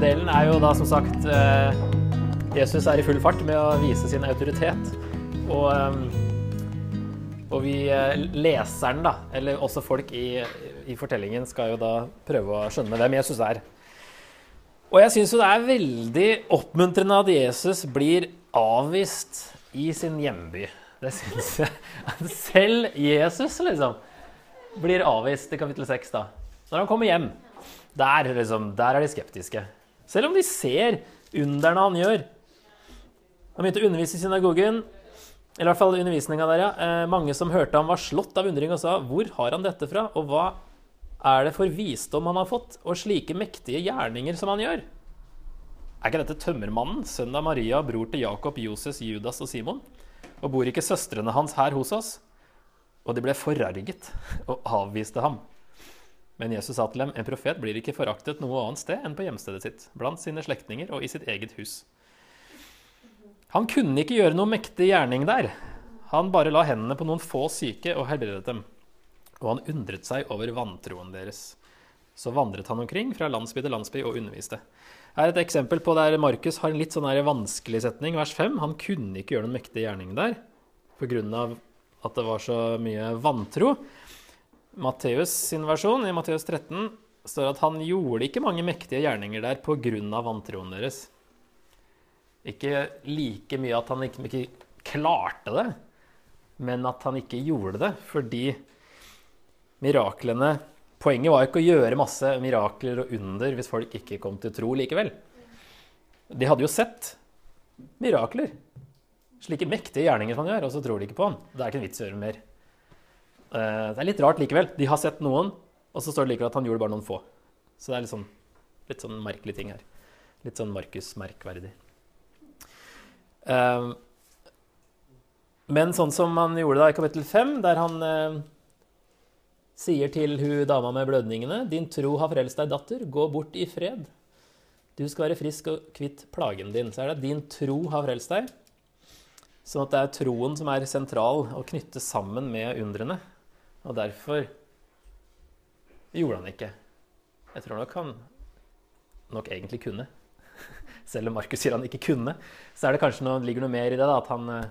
Delen er jo da som sagt eh, Jesus er i full fart med å vise sin autoritet. Og, eh, og vi eh, leseren, da, eller også folk i, i fortellingen, skal jo da prøve å skjønne hvem Jesus er. Og jeg syns jo det er veldig oppmuntrende at Jesus blir avvist i sin hjemby. Det syns jeg. At selv Jesus, liksom, blir avvist i kapittel 6, da. Når han kommer hjem. Der, liksom, der er de skeptiske. Selv om de ser underne han gjør. Han begynte å undervise i synagogen. Eller i hvert fall undervisninga der, ja. Eh, mange som hørte ham, var slått av undring og sa hvor har han dette fra, og hva er det for visdom han har fått, og slike mektige gjerninger som han gjør? Er ikke dette tømmermannen, sønn av Maria, bror til Jakob, Joses, Judas og Simon? Og bor ikke søstrene hans her hos oss? Og de ble forarget og avviste ham. Men Jesus sa til dem, en profet blir ikke foraktet noe annet sted enn på hjemstedet sitt, blant sine slektninger og i sitt eget hus. Han kunne ikke gjøre noe mektig gjerning der. Han bare la hendene på noen få syke og helbredet dem. Og han undret seg over vantroen deres. Så vandret han omkring fra landsby til landsby og underviste. Her er et eksempel på der Markus har en litt sånn vanskelig setning, vers 5. Han kunne ikke gjøre noen mektig gjerning der pga. at det var så mye vantro. Matteus sin versjon, i Matteus 13, står at han gjorde ikke mange mektige gjerninger der pga. vantroen deres. Ikke like mye at han ikke, ikke klarte det, men at han ikke gjorde det fordi miraklene Poenget var ikke å gjøre masse mirakler og under hvis folk ikke kom til tro likevel. De hadde jo sett mirakler. Slike mektige gjerninger som han gjør, og så tror de ikke på han. Det er ikke en vits å gjøre mer. Eh, det er litt rart likevel. De har sett noen, og så står det likevel at han gjorde bare noen få. Så det er litt sånn, litt sånn merkelig ting her. Litt sånn Markus-merkverdig. Eh, men sånn som han gjorde da i kapittel 5, der han eh, sier til hun dama med blødningene, 'Din tro har frelst deg, datter. Gå bort i fred.' Du skal være frisk og kvitt plagen din. Så er det 'din tro har frelst deg'. Sånn at det er troen som er sentral og knyttes sammen med undrene. Og derfor gjorde han ikke. Jeg tror nok han nok egentlig kunne. Selv om Markus sier han ikke kunne, så er det kanskje noe, ligger noe mer i det. da, At han, eh,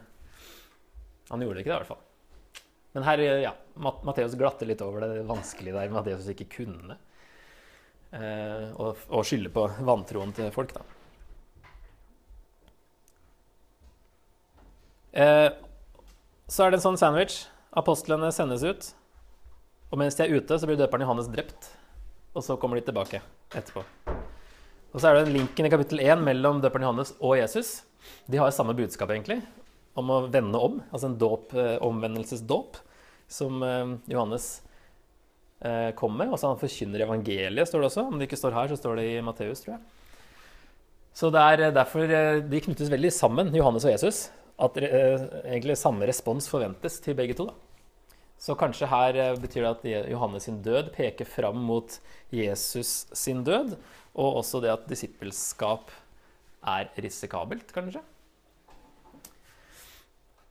han gjorde det ikke, det, i hvert fall. Men her, ja, Matteus glatter litt over det vanskelige der med at Jesus ikke kunne. Eh, og, og skylder på vantroen til folk, da. Eh, så er det en sånn sandwich. Apostlene sendes ut. Og mens de er ute, så blir døperen Johannes drept. Og så kommer de tilbake etterpå. Og så er det linken i kapittel 1 mellom døperen Johannes og Jesus. De har samme budskap, egentlig om å vende om, altså en dåp, eh, omvendelsesdåp, som eh, Johannes eh, kom med. Og så han forkynner evangeliet, står det også. Om det ikke står her, så står det i Matteus, tror jeg. Så det er derfor de knyttes veldig sammen, Johannes og Jesus. At egentlig samme respons forventes til begge to. Da. Så kanskje her betyr det at Johannes sin død peker fram mot Jesus sin død, og også det at disippelskap er risikabelt, kanskje.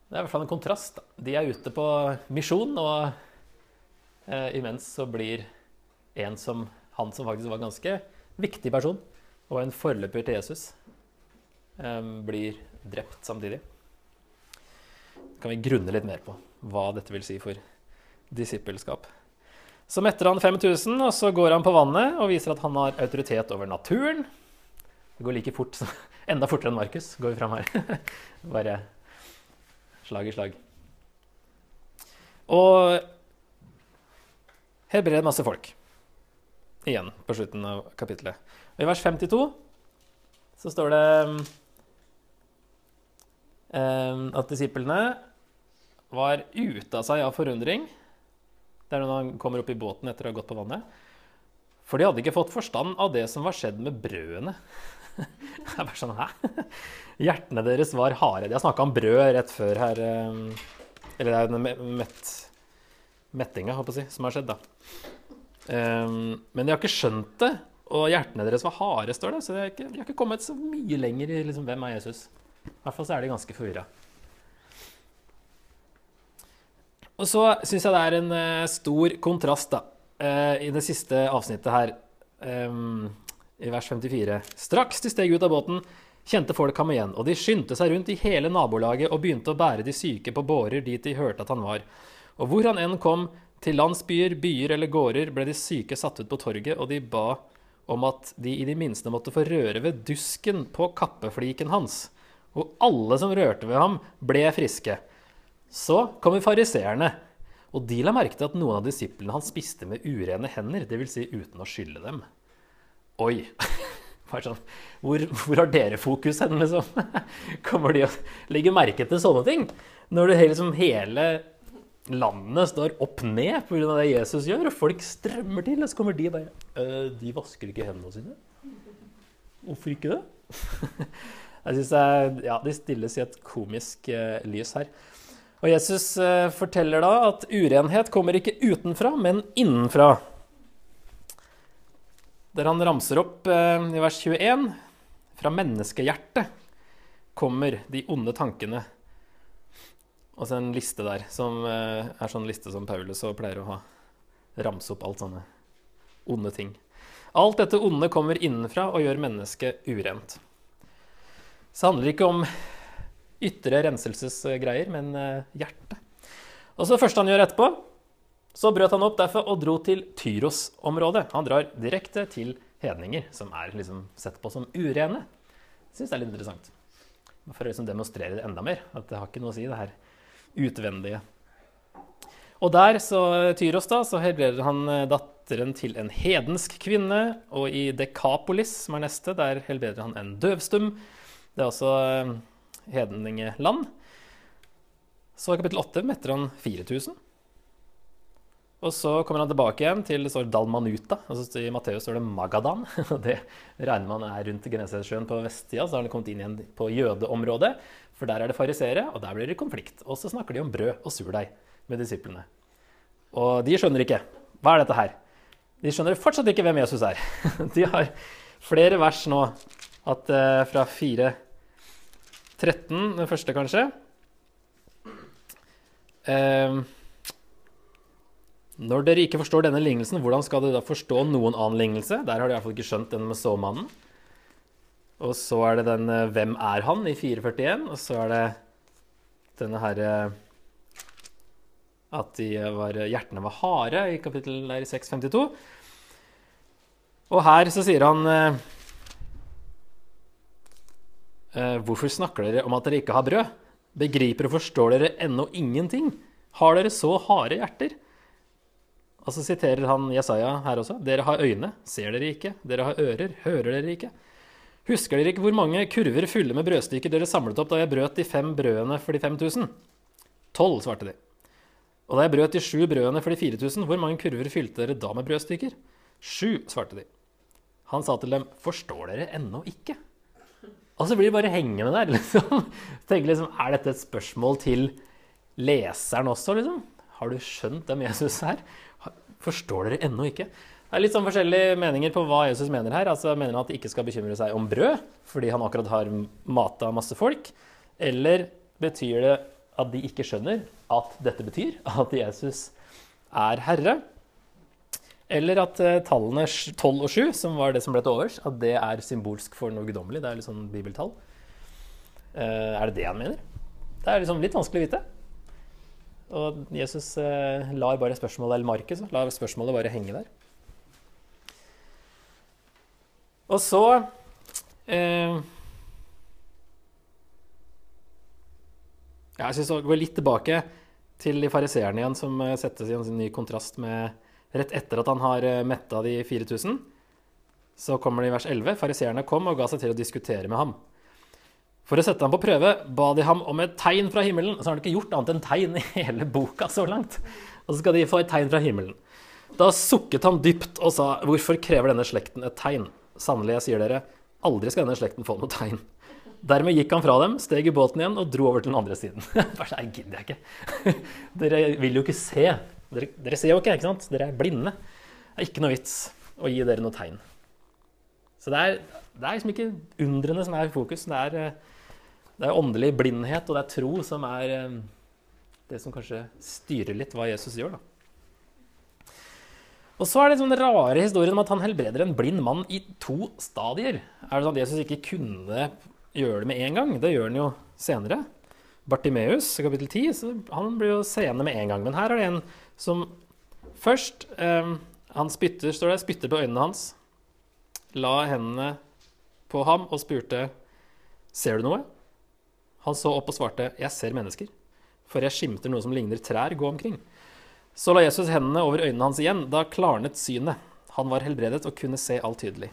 Det er i hvert fall en kontrast. De er ute på misjon, og eh, imens så blir en som han som faktisk var en ganske viktig person, og en forløper til Jesus, eh, blir drept samtidig. Det kan vi grunne litt mer på hva dette vil si for disippelskap. Så metter han 5000, og så går han på vannet og viser at han har autoritet over naturen. Det går like fort, enda fortere enn Markus, går vi fram her. Bare slag i slag. Og helbreder masse folk. Igjen på slutten av kapittelet. Og I vers 52 så står det um, at disiplene var ute av seg av forundring. Det er når han kommer opp i båten etter å ha gått på vannet. For de hadde ikke fått forstand av det som var skjedd med brødene. Det bare sånn Hæ? Hjertene deres var harde. De har snakka om brød rett før her. Eh, eller det er jo mett, mettinga, håper jeg, som har skjedd, da. Um, men de har ikke skjønt det, og hjertene deres var harde, står det. Så de har ikke, de har ikke kommet så mye lenger i liksom, hvem er Jesus. I hvert fall så er de ganske forvirra. Og så syns jeg det er en uh, stor kontrast da, uh, i det siste avsnittet her. Um, i vers 54. Straks de steg ut av båten, kjente folk ham igjen, og de skyndte seg rundt i hele nabolaget og begynte å bære de syke på bårer dit de hørte at han var. Og hvor han enn kom, til landsbyer, byer eller gårder, ble de syke satt ut på torget, og de ba om at de i det minste måtte få røre ved dusken på kappefliken hans. Og alle som rørte ved ham, ble friske. Så kommer fariseerne, og de la merke til at noen av disiplene hans spiste med urene hender, dvs. Si uten å skylle dem. Oi! Sånn, hvor, hvor, har dere fokus hen, liksom? Kommer de å legge merke til sånne ting? Når det liksom hele landet står opp ned pga. det Jesus gjør, og folk strømmer til, og så kommer de og bare «Øh, De vasker ikke hendene sine. Hvorfor ikke det? Jeg synes ja, De stilles i et komisk eh, lys her. Og Jesus eh, forteller da at urenhet kommer ikke utenfra, men innenfra. Der han ramser opp eh, i vers 21 fra menneskehjertet kommer de onde tankene og så en liste der, som eh, er sånn liste som Paulus og pleier å ha. Ramse opp alt sånne onde ting. Alt dette onde kommer innenfra og gjør mennesket urent. Så det handler ikke om ytre renselsesgreier, men hjerte. hjertet. Og så det første han gjør etterpå, så brøt han opp derfor og dro til Tyros-området. Han drar direkte til hedninger, som er liksom sett på som urene. Syns det er litt interessant. For å liksom demonstrere det enda mer. At det har ikke noe å si, det her utvendige. Og der, så Tyros, da, så helbreder han eh, datteren til en hedensk kvinne. Og i Dekapolis, som er neste, der helbreder han en døvstum. Det er også eh, hedningeland. Så i kapittel 8 metter han 4000. Og så kommer han tilbake igjen til det står Dalmanuta. Altså I Matteus står det Magadan. Det regner man er rundt Genesaretsjøen på vestsida. Så har han kommet inn igjen på jødeområdet. For der er det fariseere, og der blir det konflikt. Og så snakker de om brød og surdeig med disiplene. Og de skjønner ikke. Hva er dette her? De skjønner fortsatt ikke hvem Jesus er. De har flere vers nå. At uh, fra 4.13, den første kanskje Eh, Når dere ikke forstår denne lignelsen, hvordan skal dere da forstå noen annen lignelse? Der har de iallfall ikke skjønt den med såmannen. Og så er det den eh, 'Hvem er han?' i 441. Og så er det denne herre eh, At de var, hjertene var harde i kapittel der i 652. Og her så sier han eh, Hvorfor snakker dere om at dere ikke har brød? Begriper og forstår dere ennå ingenting? Har dere så harde hjerter? Og så siterer han Jesaja her også. Dere har øyne, ser dere ikke. Dere har ører, hører dere ikke. Husker dere ikke hvor mange kurver fulle med brødstykker dere samlet opp da jeg brøt de fem brødene for de 5000? Tolv, svarte de. Og da jeg brøt de sju brødene for de 4000, hvor mange kurver fylte dere da med brødstykker? Sju, svarte de. Han sa til dem, forstår dere ennå ikke? Og så blir de bare hengende der. liksom. Tenker liksom, Er dette et spørsmål til leseren også, liksom? Har du skjønt hvem Jesus er? Forstår dere ennå ikke? Det er litt sånn forskjellige meninger på hva Jesus mener her. Altså Mener han at de ikke skal bekymre seg om brød fordi han akkurat har mata masse folk? Eller betyr det at de ikke skjønner at dette betyr at Jesus er herre? Eller at uh, tallene 12 og 7, som var det som ble til overs, at det er symbolsk for noe guddommelig. Det er litt sånn bibeltall. Uh, er det det han mener? Det er liksom litt vanskelig å vite. Og Jesus uh, lar bare spørsmålet, eller Markus lar spørsmålet bare henge der. Og så eh, Jeg syns vi går litt tilbake til de fariseerne igjen, som eh, settes i en ny kontrast med Rett etter at han har eh, metta de 4000, så kommer det i vers 11. Fariseerne kom og ga seg til å diskutere med ham. For å sette ham på prøve ba de ham om et tegn fra himmelen. Så har han ikke gjort annet enn tegn i hele boka så langt. Og så skal de få et tegn fra himmelen. Da sukket han dypt og sa, 'Hvorfor krever denne slekten et tegn?' Sannelig, jeg sier dere, aldri skal denne slekten få noe tegn. Dermed gikk han fra dem, steg i båten igjen og dro over til den andre siden. Bare Nei, gidder jeg ikke. Dere vil jo ikke se. Dere, dere, ser jo ikke, ikke sant? Dere er blinde. Det er ikke noe vits å gi dere noe tegn. Så det er, det er liksom ikke undrene som er i fokus. Det er, det er åndelig blindhet, og det er tro som er eh, det som kanskje styrer litt hva Jesus gjør. da. Og så er det den rare historien om at han helbreder en blind mann i to stadier. Er det sånn at Jesus ikke kunne gjøre det med en gang? Det gjør han jo senere. Bartimeus, kapittel 10, så han blir jo seende med en gang. Men her er det en som først eh, Han spytter, står det, spytter på øynene hans, la hendene på ham og spurte Ser du noe? Han så opp og svarte, Jeg ser mennesker, for jeg skimter noe som ligner trær gå omkring. Så la Jesus hendene over øynene hans igjen. Da klarnet synet. Han var helbredet og kunne se alt tydelig.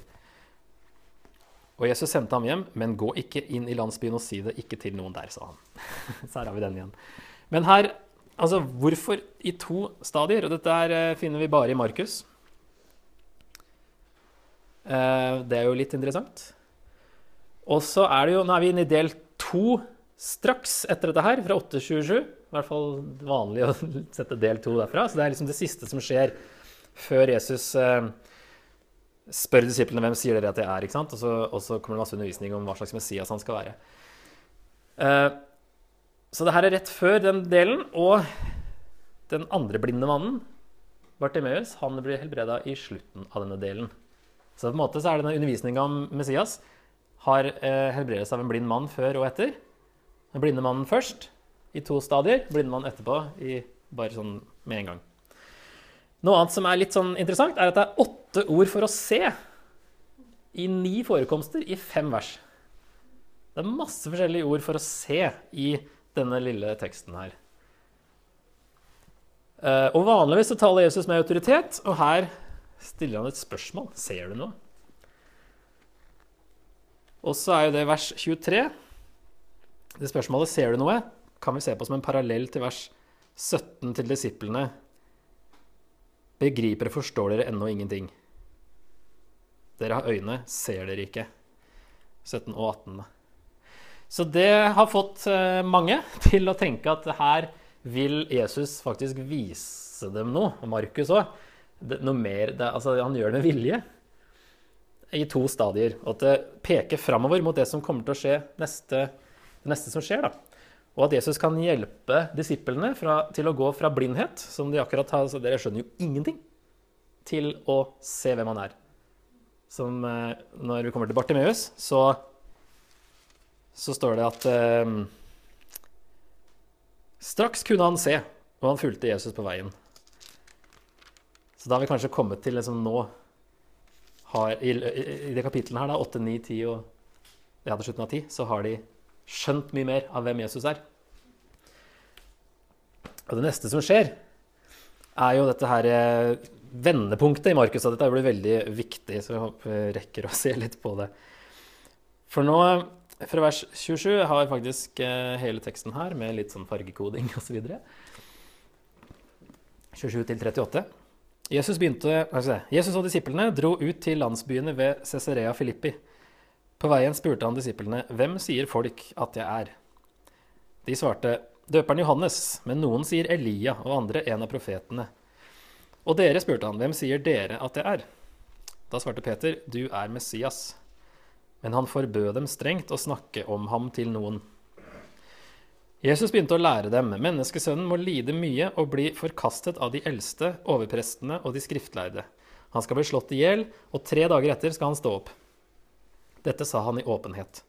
Og Jesus sendte ham hjem, men gå ikke inn i landsbyen og si det ikke til noen der, sa han. Så her har vi den igjen. Men her, altså hvorfor i to stadier? Og dette her eh, finner vi bare i Markus. Eh, det er jo litt interessant. Og så er det jo, nå er vi inne i del to straks etter dette her, fra 827. I hvert fall vanlig å sette del to derfra. Så det er liksom det siste som skjer før Jesus eh, spør disiplene hvem sier dere at jeg er. ikke sant? Og så, og så, kommer det masse undervisning om hva slags Messias han skal være. Så det her er rett før den delen. Og den andre blinde mannen, Bartimeus, han blir helbreda i slutten av denne delen. Så på en måte så er denne undervisninga om Messias har eh, helbredes av en blind mann før og etter. Den blinde mannen først i to stadier, blinde mann etterpå i bare sånn med en gang. Noe annet som er litt sånn interessant, er at det er åtte ord for å se i ni forekomster i fem vers. Det er masse forskjellige ord for å se i denne lille teksten her. Eh, og Vanligvis så taler Jesus med autoritet, og her stiller han et spørsmål. Ser du noe? Og så er jo det vers 23. Det spørsmålet 'ser du noe?' kan vi se på som en parallell til vers 17 til disiplene. Begriper og forstår dere ennå ingenting? Dere har øyne, ser dere ikke? 17 og 18. Så det har fått eh, mange til å tenke at her vil Jesus faktisk vise dem noe. Og Markus òg. Altså, Han gjør det med vilje. I to stadier. Og at det peker framover mot det som kommer til å skje neste det neste som skjer. da. Og at Jesus kan hjelpe disiplene fra, til å gå fra blindhet, som de akkurat har så Dere skjønner jo ingenting, til å se hvem han er. Som eh, når vi kommer til Bartimeus, så, så står det at eh, Straks kunne han se, og han fulgte Jesus på veien. Så da har vi kanskje kommet til liksom nå har, i, i, de kapitlene her, da, 8, 9, 10 og ja, til slutten av 10, så har de skjønt mye mer av hvem Jesus er. Og det neste som skjer, er jo dette her eh, vendepunktet i Markus. Og dette blir veldig viktig, så jeg håper jeg rekker å se litt på det. For nå, fra vers 27, har jeg faktisk eh, hele teksten her med litt sånn fargekoding osv. 27 til 38. Jesus, begynte, altså, Jesus og disiplene dro ut til landsbyene ved Cesarea Filippi. På veien spurte han disiplene, 'Hvem sier folk at jeg er?' De svarte, 'Døperen Johannes, men noen sier Elia, og andre en av profetene.' Og dere spurte han, 'Hvem sier dere at jeg er?' Da svarte Peter, 'Du er Messias.' Men han forbød dem strengt å snakke om ham til noen. Jesus begynte å lære dem menneskesønnen må lide mye og bli forkastet av de eldste, overprestene og de skriftlærde. Han skal bli slått i hjel, og tre dager etter skal han stå opp. Dette sa han i åpenhet.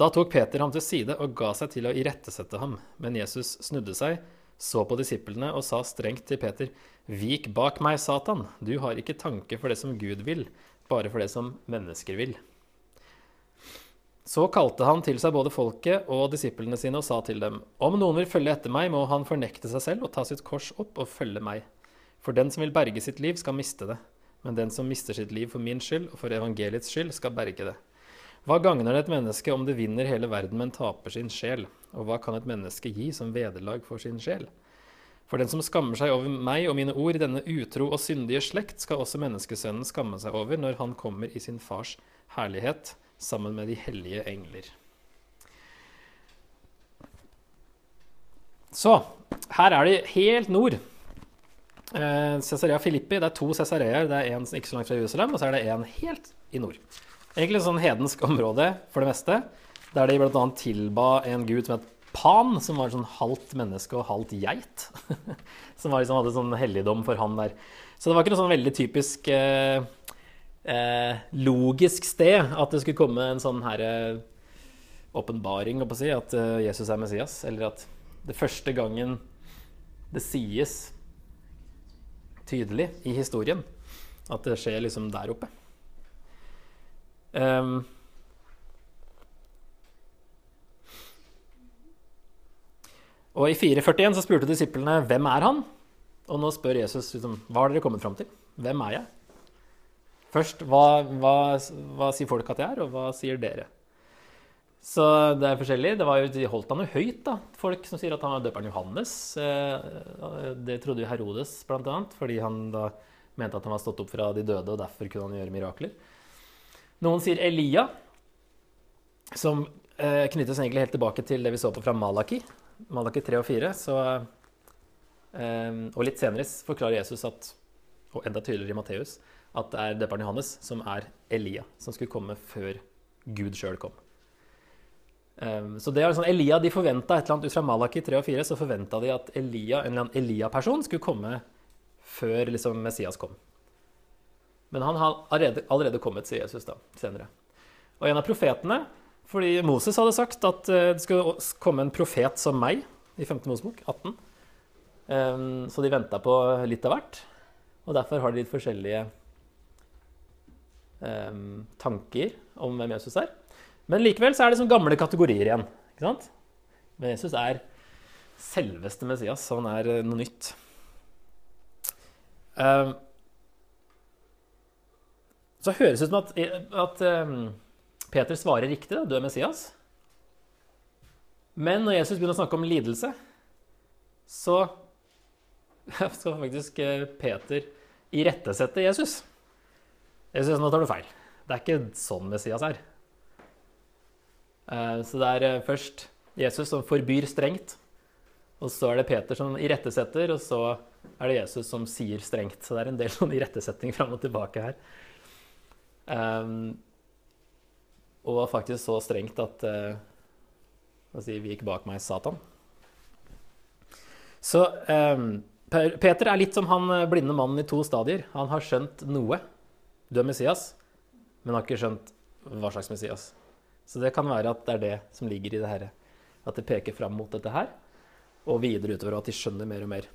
Da tok Peter ham til side og ga seg til å irettesette ham. Men Jesus snudde seg, så på disiplene og sa strengt til Peter.: Vik bak meg, Satan. Du har ikke tanke for det som Gud vil, bare for det som mennesker vil. Så kalte han til seg både folket og disiplene sine og sa til dem.: Om noen vil følge etter meg, må han fornekte seg selv og ta sitt kors opp og følge meg. For den som vil berge sitt liv, skal miste det. Men den som mister sitt liv for min skyld og for evangeliets skyld, skal berge det. Hva gagner det et menneske om det vinner hele verden, men taper sin sjel? Og hva kan et menneske gi som vederlag for sin sjel? For den som skammer seg over meg og mine ord i denne utro og syndige slekt, skal også menneskesønnen skamme seg over når han kommer i sin fars herlighet sammen med de hellige engler. Så her er de helt nord. Eh, Cesarea Filippi. Det er to cesareer. Det er en ikke så langt fra Jerusalem, og så er det en helt i nord. Egentlig et sånn hedensk område for det meste, der de bl.a. tilba en gud som het Pan, som var sånn halvt menneske og halvt geit. som liksom hadde sånn helligdom for han der. Så det var ikke noe sånn veldig typisk eh, eh, logisk sted at det skulle komme en sånn her åpenbaring, eh, si, at eh, Jesus er Messias. Eller at det første gangen det sies tydelig i historien at det skjer liksom der oppe. Um, og i 441 så spurte disiplene hvem er han? Og nå spør Jesus liksom, hva har dere kommet fram til? Hvem er jeg? Først, hva, hva, hva sier folk at jeg er, og hva sier dere? Så det er forskjellig. Det var jo, de holdt han jo høyt, da. Folk som sier at han var døperen Johannes. Eh, det trodde jo Herodes, annet, fordi han da mente at han var stått opp fra de døde, og derfor kunne han gjøre mirakler. Noen sier Elia, som eh, knyttes egentlig helt tilbake til det vi så på fra Malaki. Malaki 3 og 4. Så Ehm, og litt senere forklarer Jesus at, og enda tydeligere i Matteus, at det er døperen Johannes som er Elia, som skulle komme før Gud sjøl kom. Um, så det er sånn, Elia, de forventa et eller annet Ut fra Malaki 3 og 4 så forventa de at Elia, en eller annen Elia-person skulle komme før liksom, Messias kom. Men han har allerede, allerede, kommet, sier Jesus da, senere. Og en av profetene fordi Moses hadde sagt at uh, det skulle komme en profet som meg i 5. Mosebok 18. Um, så de venta på litt av hvert. Og derfor har de litt forskjellige tanker om hvem Jesus er. Men likevel så er det som gamle kategorier igjen. ikke sant? Men Jesus er selveste Messias, så han er uh, noe nytt. Um, så høres det ut som at, at Peter svarer riktig. Da. Du er Messias. Men når Jesus begynner å snakke om lidelse, så skal faktisk eh, Peter irettesette Jesus. Jesus, nå tar du feil. Det er ikke sånn Messias er. Eh, så det er eh, først Jesus som forbyr strengt, og så er det Peter som irettesetter, og så er det Jesus som sier strengt. Så det er en del sånn irettesetting fram og tilbake her. Um, og faktisk så strengt at uh, si, vi gikk bak meg, Satan. Så um, Peter er litt som han eh, blinde mannen i to stadier. Han har skjønt noe. Du er Messias, men har ikke skjønt hva slags Messias. Så det kan være at det er det som ligger i det her. At det peker fram mot dette her, og videre utover at de skjønner mer og mer.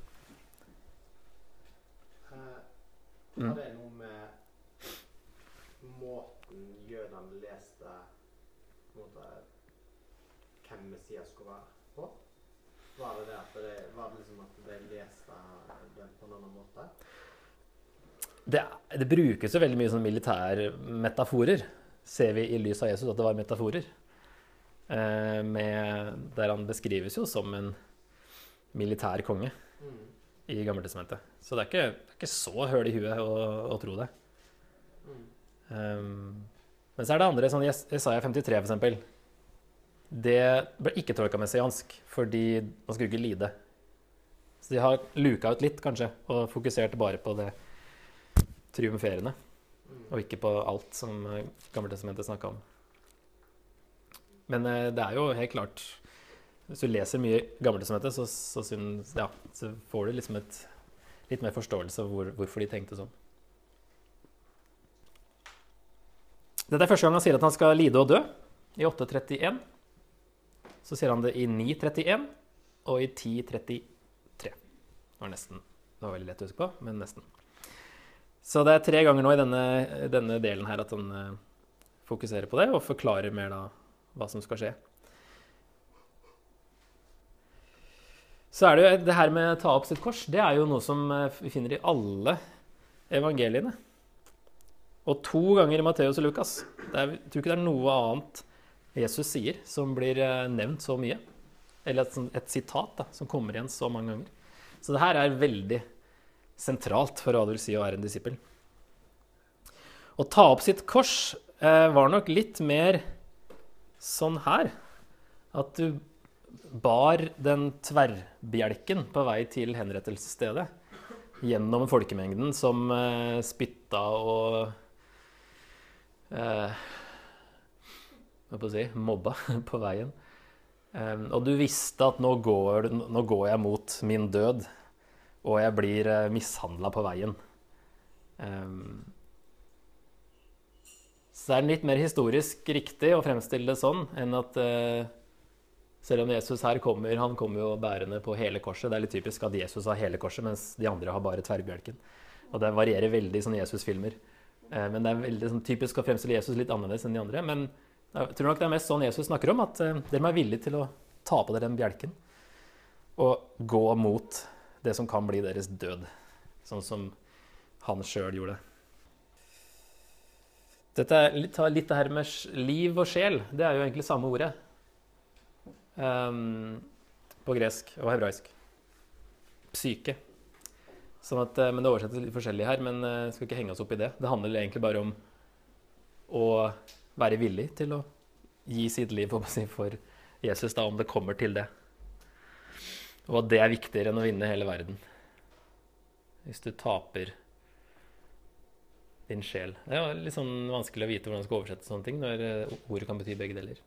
Mm. Har det noe med måten jødene leste måte, hvem Messias skulle være på? Var det det at det, var det liksom at det leste på en annen måte? Det, det brukes jo veldig mye sånn militærmetaforer, ser vi i lys av Jesus at det var metaforer. Eh, med, der han beskrives jo som en militær konge mm. i Gammeltestamentet. Så det er, ikke, det er ikke så høl i huet å, å tro det. Mm. Um, men så er det andre, sånn Jesaja 53 f.eks. Det ble ikke tolka messiansk fordi man skulle ikke lide. Så de har luka ut litt, kanskje, og fokusert bare på det triumferende. Og ikke på alt som eh, Gammeltestamentet snakka om. Men eh, det er jo helt klart Hvis du leser mye Gammeltestamentet, så, så, synes, ja, så får du liksom et, litt mer forståelse av hvor, hvorfor de tenkte sånn. Dette er første gang han sier at han skal lide og dø, i 8.31. Så sier han det i 9.31 og i 10.33. Det var nesten. Det var veldig lett å huske på, men nesten. Så det er tre ganger nå i denne, denne delen her at han uh, fokuserer på det og forklarer mer da hva som skal skje. Så er det jo det her med å ta opp sitt kors. Det er jo noe som uh, vi finner i alle evangeliene. Og to ganger i Matteus og Lukas. Er, jeg tror ikke det er noe annet Jesus sier som blir nevnt så mye. Eller et, et sitat da, som kommer igjen så mange ganger. Så det her er veldig sentralt for hva det vil si å være en disippel. Å ta opp sitt kors eh, var nok litt mer sånn her. At du bar den tverrbjelken på vei til henrettelsesstedet gjennom folkemengden som eh, spytta og eh, skal jeg si mobba på veien. Um, og du visste at nå går, nå går, jeg mot min død, og jeg blir uh, eh, mishandla på veien. Um, så det er litt mer historisk riktig å fremstille det sånn enn at uh, selv om Jesus her kommer Han kommer jo bærende på hele korset. Det er litt typisk at Jesus har hele korset, mens de andre har bare tverrbjelken. Og det varierer veldig i sånne Jesus-filmer. Uh, men det er veldig sånn, typisk å fremstille Jesus litt annerledes enn de andre. Men jeg tror nok det er mest sånn Jesus snakker om, at uh, dere må være villige til å ta på dere den bjelken og gå mot det som kan bli deres død, sånn som han sjøl gjorde. Dette er litt, litt det her med liv og sjel. Det er jo egentlig samme ordet um, på gresk og hebraisk. Psyke. Sånn at, eh, men Det oversettes litt forskjellig her, men jeg eh, skal ikke henge oss opp i det. Det handler egentlig bare om å være villig til å gi sitt liv for Jesus, da, om det kommer til det. Og at det er viktigere enn å vinne hele verden. Hvis du taper din sjel. Det er litt sånn vanskelig å vite hvordan man skal oversette sånne ting når eh, ordet kan bety begge deler.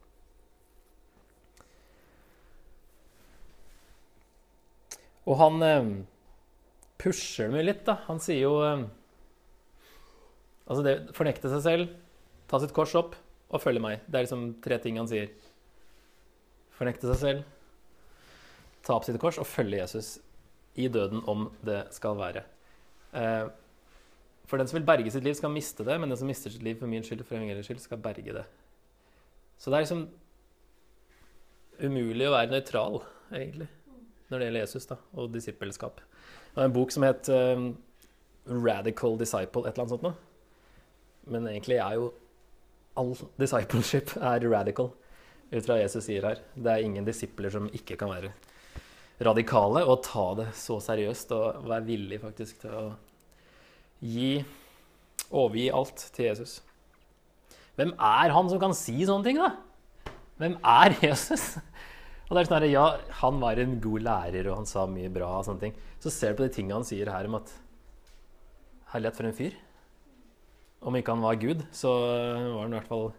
Og han eh, pusher meg litt, da. Han sier jo eh, Altså det fornekte seg selv, ta sitt kors opp og følge meg. Det er liksom tre ting han sier. Fornekte seg selv, ta opp sitt kors og følge Jesus i døden om det skal være. Eh, for den som vil berge sitt liv, skal miste det, men den som mister sitt liv for min skyld for evangeliets skyld, skal berge det. Så det er liksom umulig å være nøytral, egentlig, når det gjelder Jesus da, og disippelskap. Det var en bok som het um, 'Radical Disciple', et eller annet sånt noe. Men egentlig er jo all discipleship er radical, ut fra Jesus sier her. Det er ingen disipler som ikke kan være radikale og ta det så seriøst og være villig faktisk til å gi overgi alt til Jesus. Hvem er han som kan si sånne ting, da? Hvem er Jesus? Og det er sånn her, Ja, han var en god lærer, og han sa mye bra. og sånne ting. Så ser du på de tingene han sier her om at Herlighet for en fyr. Om ikke han var Gud, så var han i hvert fall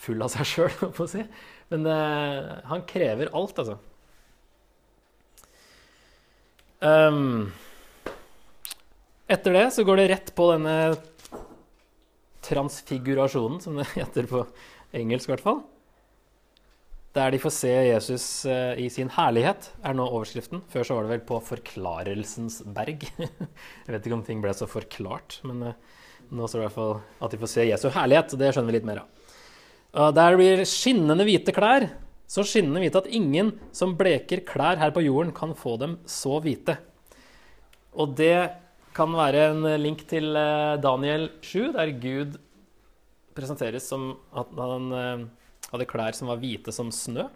full av seg sjøl, si. Men uh, han krever alt, altså. Um, etter det så går det rett på denne transfigurasjonen, som det heter på engelsk i hvert fall. Der de får se Jesus uh, i sin herlighet, er nå overskriften. Før så var det vel på Forklarelsens berg. Jeg vet ikke om ting ble så forklart, men uh, nå står det i hvert fall at de får se Jesu herlighet. og Det skjønner vi litt mer av. Der blir skinnende hvite klær så skinnende hvite at ingen som bleker klær her på jorden, kan få dem så hvite. Og det kan være en link til eh, Daniel 7, der Gud presenteres som at han eh, hadde klær som var hvite som snø.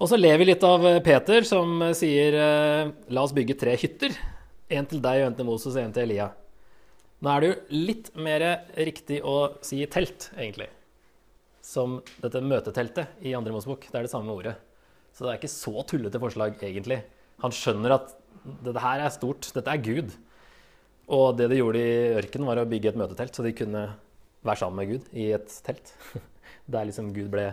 Og så ler vi litt av eh, Peter, som sier la oss bygge tre hytter. En til deg, en til Moses en til Elia. Nå er det jo litt mer riktig å si telt, egentlig som dette møteteltet i andre Mosebok. Det er det samme ordet. Så det er ikke så tullete forslag, egentlig. Han skjønner at dette her er stort. Dette er Gud. Og det de gjorde i ørkenen, var å bygge et møtetelt, så de kunne være sammen med Gud i et telt. Der liksom Gud ble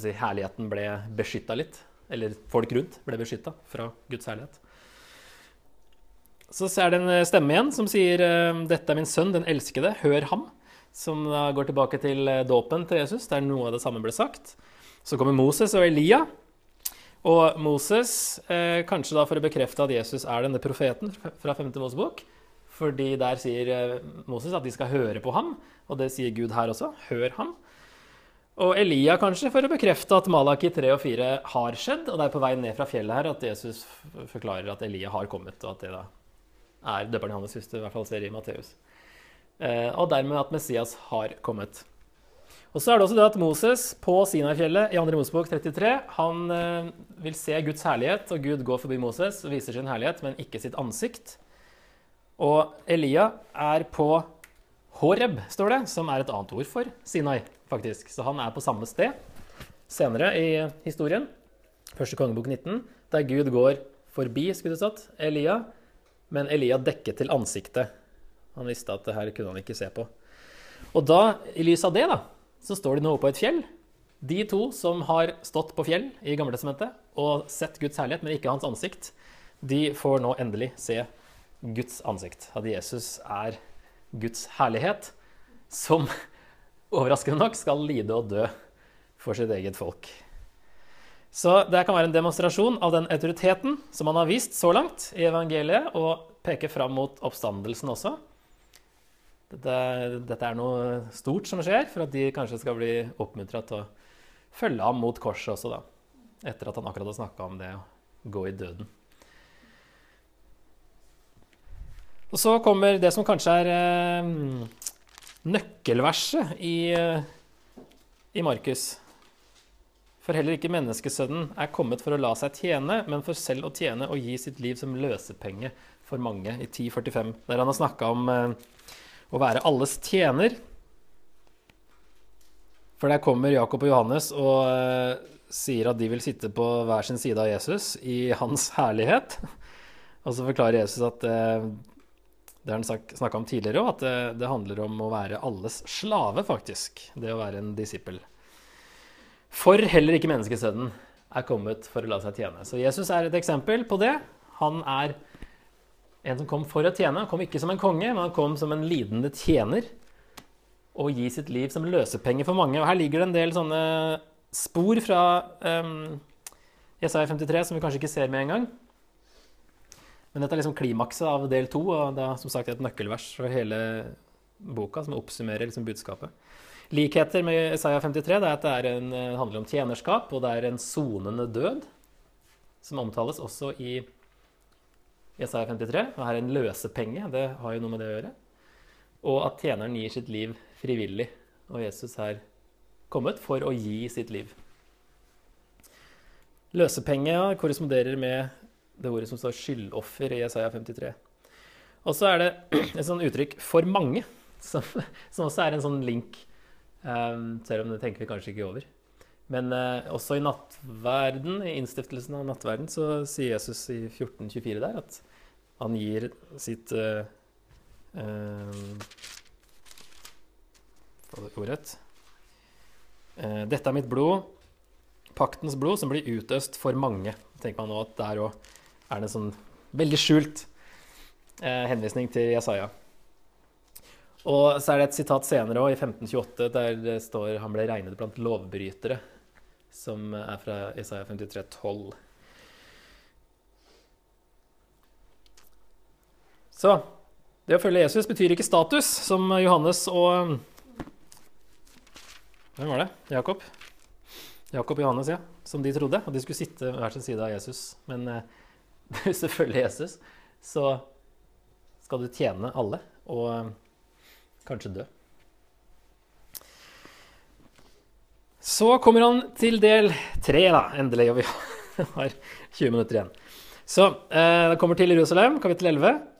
si, Herligheten ble beskytta litt. Eller folk rundt ble beskytta fra Guds herlighet. Så er det en stemme igjen som sier 'Dette er min sønn, den elskede. Hør ham' som går tilbake til eh, dåpen til Jesus, der noe av det samme ble sagt. Så kommer Moses og Elia. Og Moses, eh, kanskje da for å bekrefte at Jesus er denne profeten fra 5. Mosebok, fordi der sier eh, Moses at de skal høre på ham, og det sier Gud her også. Hør ham. Og Elia kanskje for å bekrefte at Malaki 3 og 4 har skjedd, og det er på vei ned fra fjellet her at Jesus forklarer at Elia har kommet, og at det da er døperen Johannes, du i hvert fall ser i Matteus. Eh, og dermed at Messias har kommet. Og så er det også det at Moses på Sinai-fjellet i 2. Mosebok 33 han eh, vil se Guds herlighet, og Gud går forbi Moses og viser sin herlighet, men ikke sitt ansikt. Og Elia er på Horeb, står det, som er et annet ord for Sinai, faktisk. Så han er på samme sted senere i historien, første kongebok 19, der Gud går forbi skulle det stått, Elia, men Elia dekket til ansiktet. Han visste at det her kunne han ikke se på. Og da, i lys av det, da, så står de nå oppe på et fjell. De to som har stått på fjell i Gamletestamentet og sett Guds herlighet, men ikke hans ansikt, de får nå endelig se Guds ansikt. At Jesus er Guds herlighet, som overraskende nok skal lide og dø for sitt eget folk. Så det kan være en demonstrasjon av den autoriteten som han har vist så langt i evangeliet, og peker fram mot oppstandelsen også. Dette, dette er noe stort som skjer, for at de kanskje skal bli oppmuntra til å følge ham mot korset også, da. Etter at han akkurat har snakka om det å gå i døden. Og så kommer det som kanskje er eh, nøkkelverset i, i Markus. For heller ikke menneskesønnen er kommet for å la seg tjene, men for selv å tjene og gi sitt liv som løsepenge for mange, i 1045, der han har snakka om eh, å være alles tjener. For der kommer Jakob og Johannes og eh, sier at de vil sitte på hver sin side av Jesus i hans herlighet. Og så forklarer Jesus at eh, det har han snakka om tidligere òg, at det, det, handler om å være alles slave, faktisk. Det å være en disippel. For heller ikke menneskesønnen er kommet for å la seg tjene. Så Jesus er et eksempel på det. Han er en som kom for å tjene. Han kom ikke som en konge, men han kom som en lidende tjener. Og gi sitt liv som løsepenge for mange. Og her ligger det en del sånne spor fra um, Jesaja 53 som vi kanskje ikke ser med en gang. Men dette er liksom klimakset av del to, og det er som sagt et nøkkelvers for hele boka som oppsummerer liksom budskapet. Likheter med Isaiah 53 det er at det en, det handler om tjenerskap, og det er en sonende død, som omtales også i Isaiah 53. Og her er en løsepenge, det har jo noe med det å gjøre. Og at tjeneren gir sitt liv frivillig. Og Jesus er kommet for å gi sitt liv. Løsepenge korresponderer med det ordet som står 'skyldoffer' i Jesaja 53. Og så er det et sånt uttrykk 'for mange', som, som også er en sånn link, um, selv om det tenker vi kanskje ikke over. Men uh, også i nattverden, i innstiftelsen av nattverden, så sier Jesus i 1424 der at han gir sitt uh, uh, Ordrett. Uh, Dette er mitt blod, paktens blod, som blir utøst for mange. tenker man nå at der òg er det en sånn veldig skjult eh, henvisning til Jesaja. Og så er det et sitat senere òg, i 1528, der det står han ble regnet blant lovbrytere, som er fra Jesaja 53, 12. Så det å følge Jesus betyr ikke status, som Johannes og Hvem var det? Jakob? Jakob og Johannes, ja. Som de trodde. Og de skulle sitte hver sin side av Jesus. Men eh, hvis du følger Jesus, så skal du tjene alle og eh, kanskje dø. Så kommer han til del tre, da, endelig, og vi har 20 minutter igjen. Så eh, det kommer til Jerusalem, kapittel 11.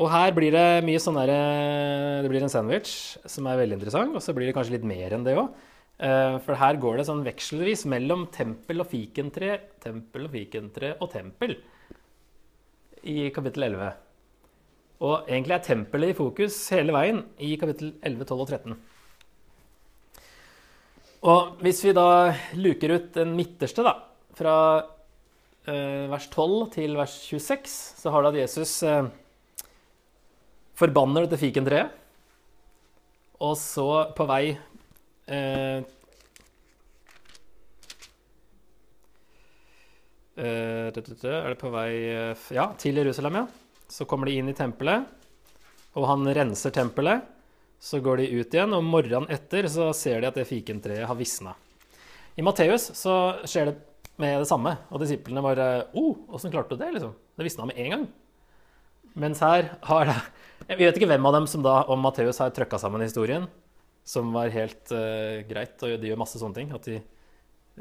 Og her blir det mye sånn derre Det blir en sandwich som er veldig interessant, og så blir det kanskje litt mer enn det òg. Eh, for her går det sånn vekselvis mellom tempel og fikentre, tempel og fikentre og tempel i kapittel 11. Og egentlig er tempelet i fokus hele veien i kapittel 11, 12 og 13. Og hvis vi da luker ut den midterste, da, fra eh, vers 12 til vers 26, så har da Jesus eh, forbanner dette fikentreet. Og så på vei Eh, eh, er det på vei eh, ja, til Jerusalem, ja. Så kommer de inn i tempelet, og han renser tempelet. Så går de ut igjen, og morgenen etter så ser de at det fikentreet har visna. I Matteus så skjer det med det samme, og disiplene bare oh, åssen klarte du det? liksom? Det visna med en gang. Mens her har det Vi vet ikke hvem av dem som da, om Matteus har trøkka sammen historien, som var helt uh, greit. Og de gjør masse sånne ting. At de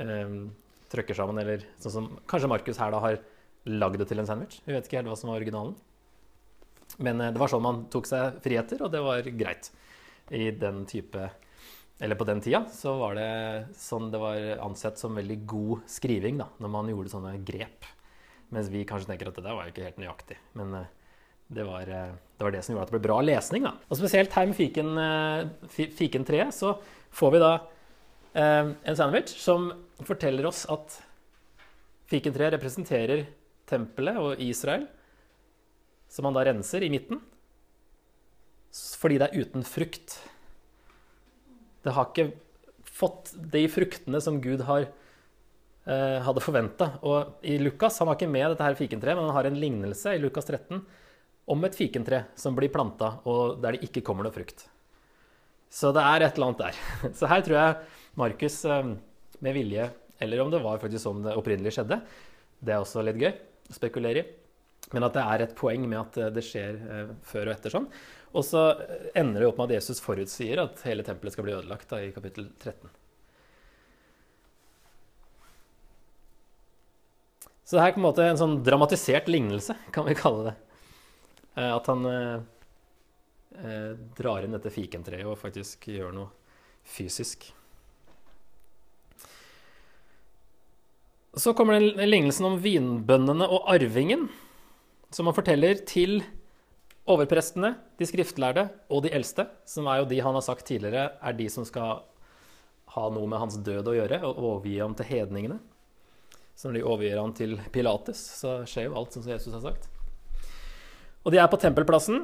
um, trøkker sammen, eller sånn som kanskje Markus her da har lagd det til en sandwich. Vi vet ikke helt hva som var originalen. Men uh, det var sånn man tok seg friheter, og det var greit. I den type Eller på den tida så var det sånn det var ansett som veldig god skriving, da, når man gjorde sånne grep. Mens vi kanskje tenker at det der var jo ikke helt nøyaktig. Men uh, det var, eh, det var, det som gjorde at det ble bra lesning. Da. Og spesielt her med fiken, fiken 3 så får vi da eh, en sandwich som forteller oss at fiken 3 representerer tempelet og Israel, som man da renser i midten, fordi det er uten frukt. Det har ikke fått de fruktene som Gud har, eh, hadde forventa. Og i Lukas han har ikke med dette her fikentreet, men han har en lignelse i Lukas 13 om et fikentre som blir planta, og der det ikke kommer noe frukt. Så det er et eller annet der. Så her tror jeg Markus eh, med vilje, eller om det var faktisk sånn det opprinnelig skjedde, det er også litt gøy å spekulere i. Men at det er et poeng med at eh, det skjer eh, før og etter sånn. Og så ender det opp med at Jesus forutsier at hele tempelet skal bli ødelagt da, i kapittel 13. Så det her er på en måte en sånn dramatisert lignelse, kan vi kalle det. Eh, At han eh, eh, drar inn dette fikentreet og faktisk gjør noe fysisk. Så kommer den lignelsen om vinbøndene og arvingen, som han forteller til overprestene, de skriftlærde og de eldste, som er jo de han har sagt tidligere er de som skal ha noe med hans død å gjøre, og overgi ham til hedningene. Så når de overgir ham til Pilates, så skjer jo alt som Jesus har sagt. Og de er på tempelplassen,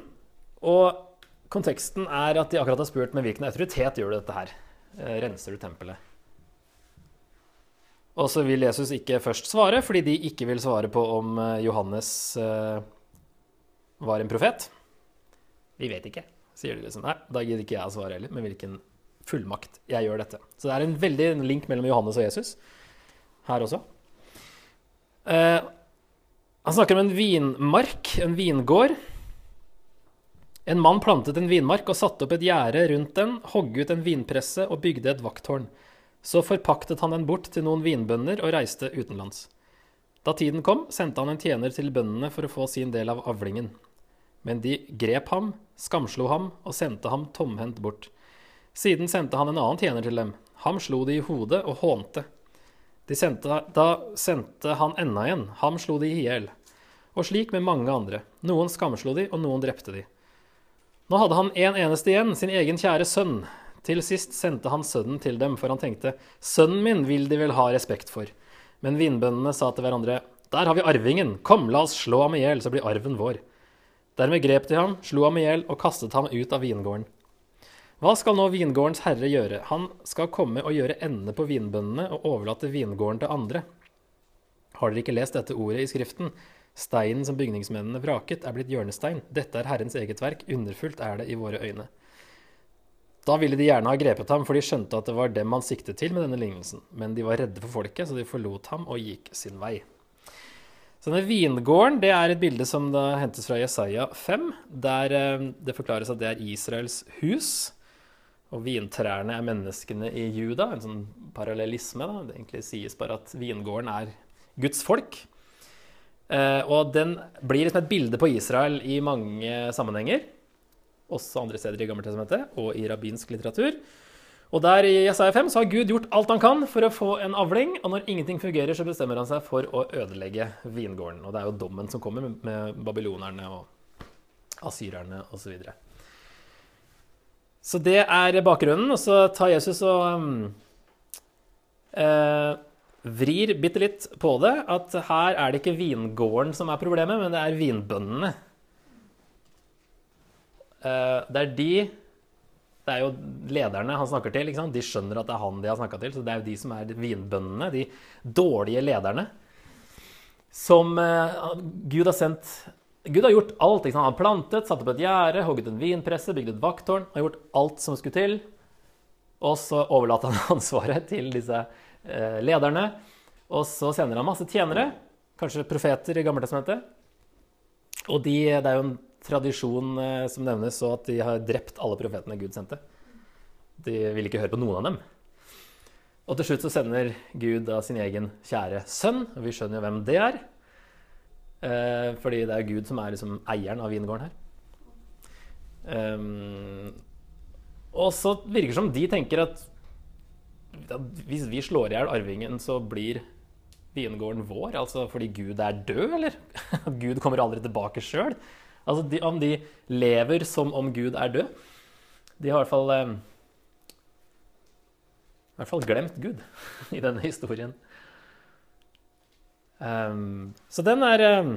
og konteksten er at de akkurat har spurt med hvilken autoritet gjør du dette her? Eh, Renser du tempelet? Og så vil Jesus ikke først svare, fordi de ikke vil svare på om eh, Johannes eh, var en profet. Vi vet ikke, sier de liksom. Nei, da gidder ikke jeg å svare heller, med hvilken fullmakt jeg gjør dette. Så det er en veldig link mellom Johannes og Jesus her også. Han snakker om en vinmark, en vingård. En mann plantet en vinmark og satte opp et gjerde rundt den, hogg en vinpresse og bygde et vakttårn. Så forpaktet han den bort til noen vinbønder og reiste utenlands. Da tiden kom, sendte han en tjener til bøndene for å få sin del av avlingen. Men de grep ham, skamslo ham og sendte ham tomhendt bort. Siden sendte han en annen tjener til dem. Ham slo de i hodet og hånte. Sendte, da sendte han enda en. Ham slo de i hjel. Og slik med mange andre. Noen skamslo de, og noen drepte de. Nå hadde han en eneste igjen, sin egen kjære sønn. Til sist sendte han sønnen til dem, for han tenkte, sønnen min vil de vel ha respekt for. Men vinbøndene sa til hverandre, der har vi arvingen, kom, la oss slå ham i hjel, så blir arven vår. Dermed grep de ham, slo ham i hjel og kastet ham ut av vingården. Hva skal nå vingårdens herre gjøre? Han skal komme og gjøre ende på vinbøndene og overlate vingården til andre. Har dere ikke lest dette ordet i Skriften? Steinen som bygningsmennene vraket, er blitt hjørnestein. Dette er Herrens eget verk, underfullt er det i våre øyne. Da ville de gjerne ha grepet ham, for de skjønte at det var dem han siktet til med denne lignelsen. Men de var redde for folket, så de forlot ham og gikk sin vei. Så denne vingården det er et bilde som hentes fra Jesaja 5, der eh, det forklares at det er Israels hus. Og vintrærne er menneskene i Juda, en sånn parallellisme. da. Det egentlig sies bare at vingården er Guds folk. Eh, og den blir liksom et bilde på Israel i mange sammenhenger. Også andre steder i Gammeltestamentet og i rabbinsk litteratur. Og der i Jesaja 5 så har Gud gjort alt han kan for å få en avling, og når ingenting fungerer, så bestemmer han seg for å ødelegge vingården. Og det er jo dommen som kommer med, babylonerne og asyrerne osv. Så, det er bakgrunnen, og så tar Jesus og um, eh, vrir bitte litt på det. At her er det ikke vingården som er problemet, men det er vinbøndene. Eh, det er de Det er jo lederne han snakker til. De skjønner at det er han de har snakka til. Så det er jo de som er vinbøndene, de dårlige lederne. Som eh, Gud har sendt Gud har gjort alt. Ikke sant? Han har plantet, satt opp et gjerde, hogget en vinpresse, bygd et vakttårn. Han Har gjort alt som skulle til. Og så overlater han ansvaret til disse eh, lederne. Og så sender han masse tjenere, kanskje profeter i Gammeltestamentet. Og de, det er jo en tradisjon eh, som nevnes, så at de har drept alle profetene Gud sendte. De vil ikke høre på noen av dem. Og til slutt så sender Gud da sin egen kjære sønn, og vi skjønner jo hvem det er. Eh, fordi det er Gud som er liksom eieren av vingården her. Um, og så virker det som de tenker at, at hvis vi slår i hjel arvingen, så blir vingården vår? Altså fordi Gud er død, eller? At Gud kommer aldri tilbake sjøl? Altså de, om de lever som om Gud er død? De har i hvert fall eh, i hvert fall glemt Gud i denne historien. Um, så den er um,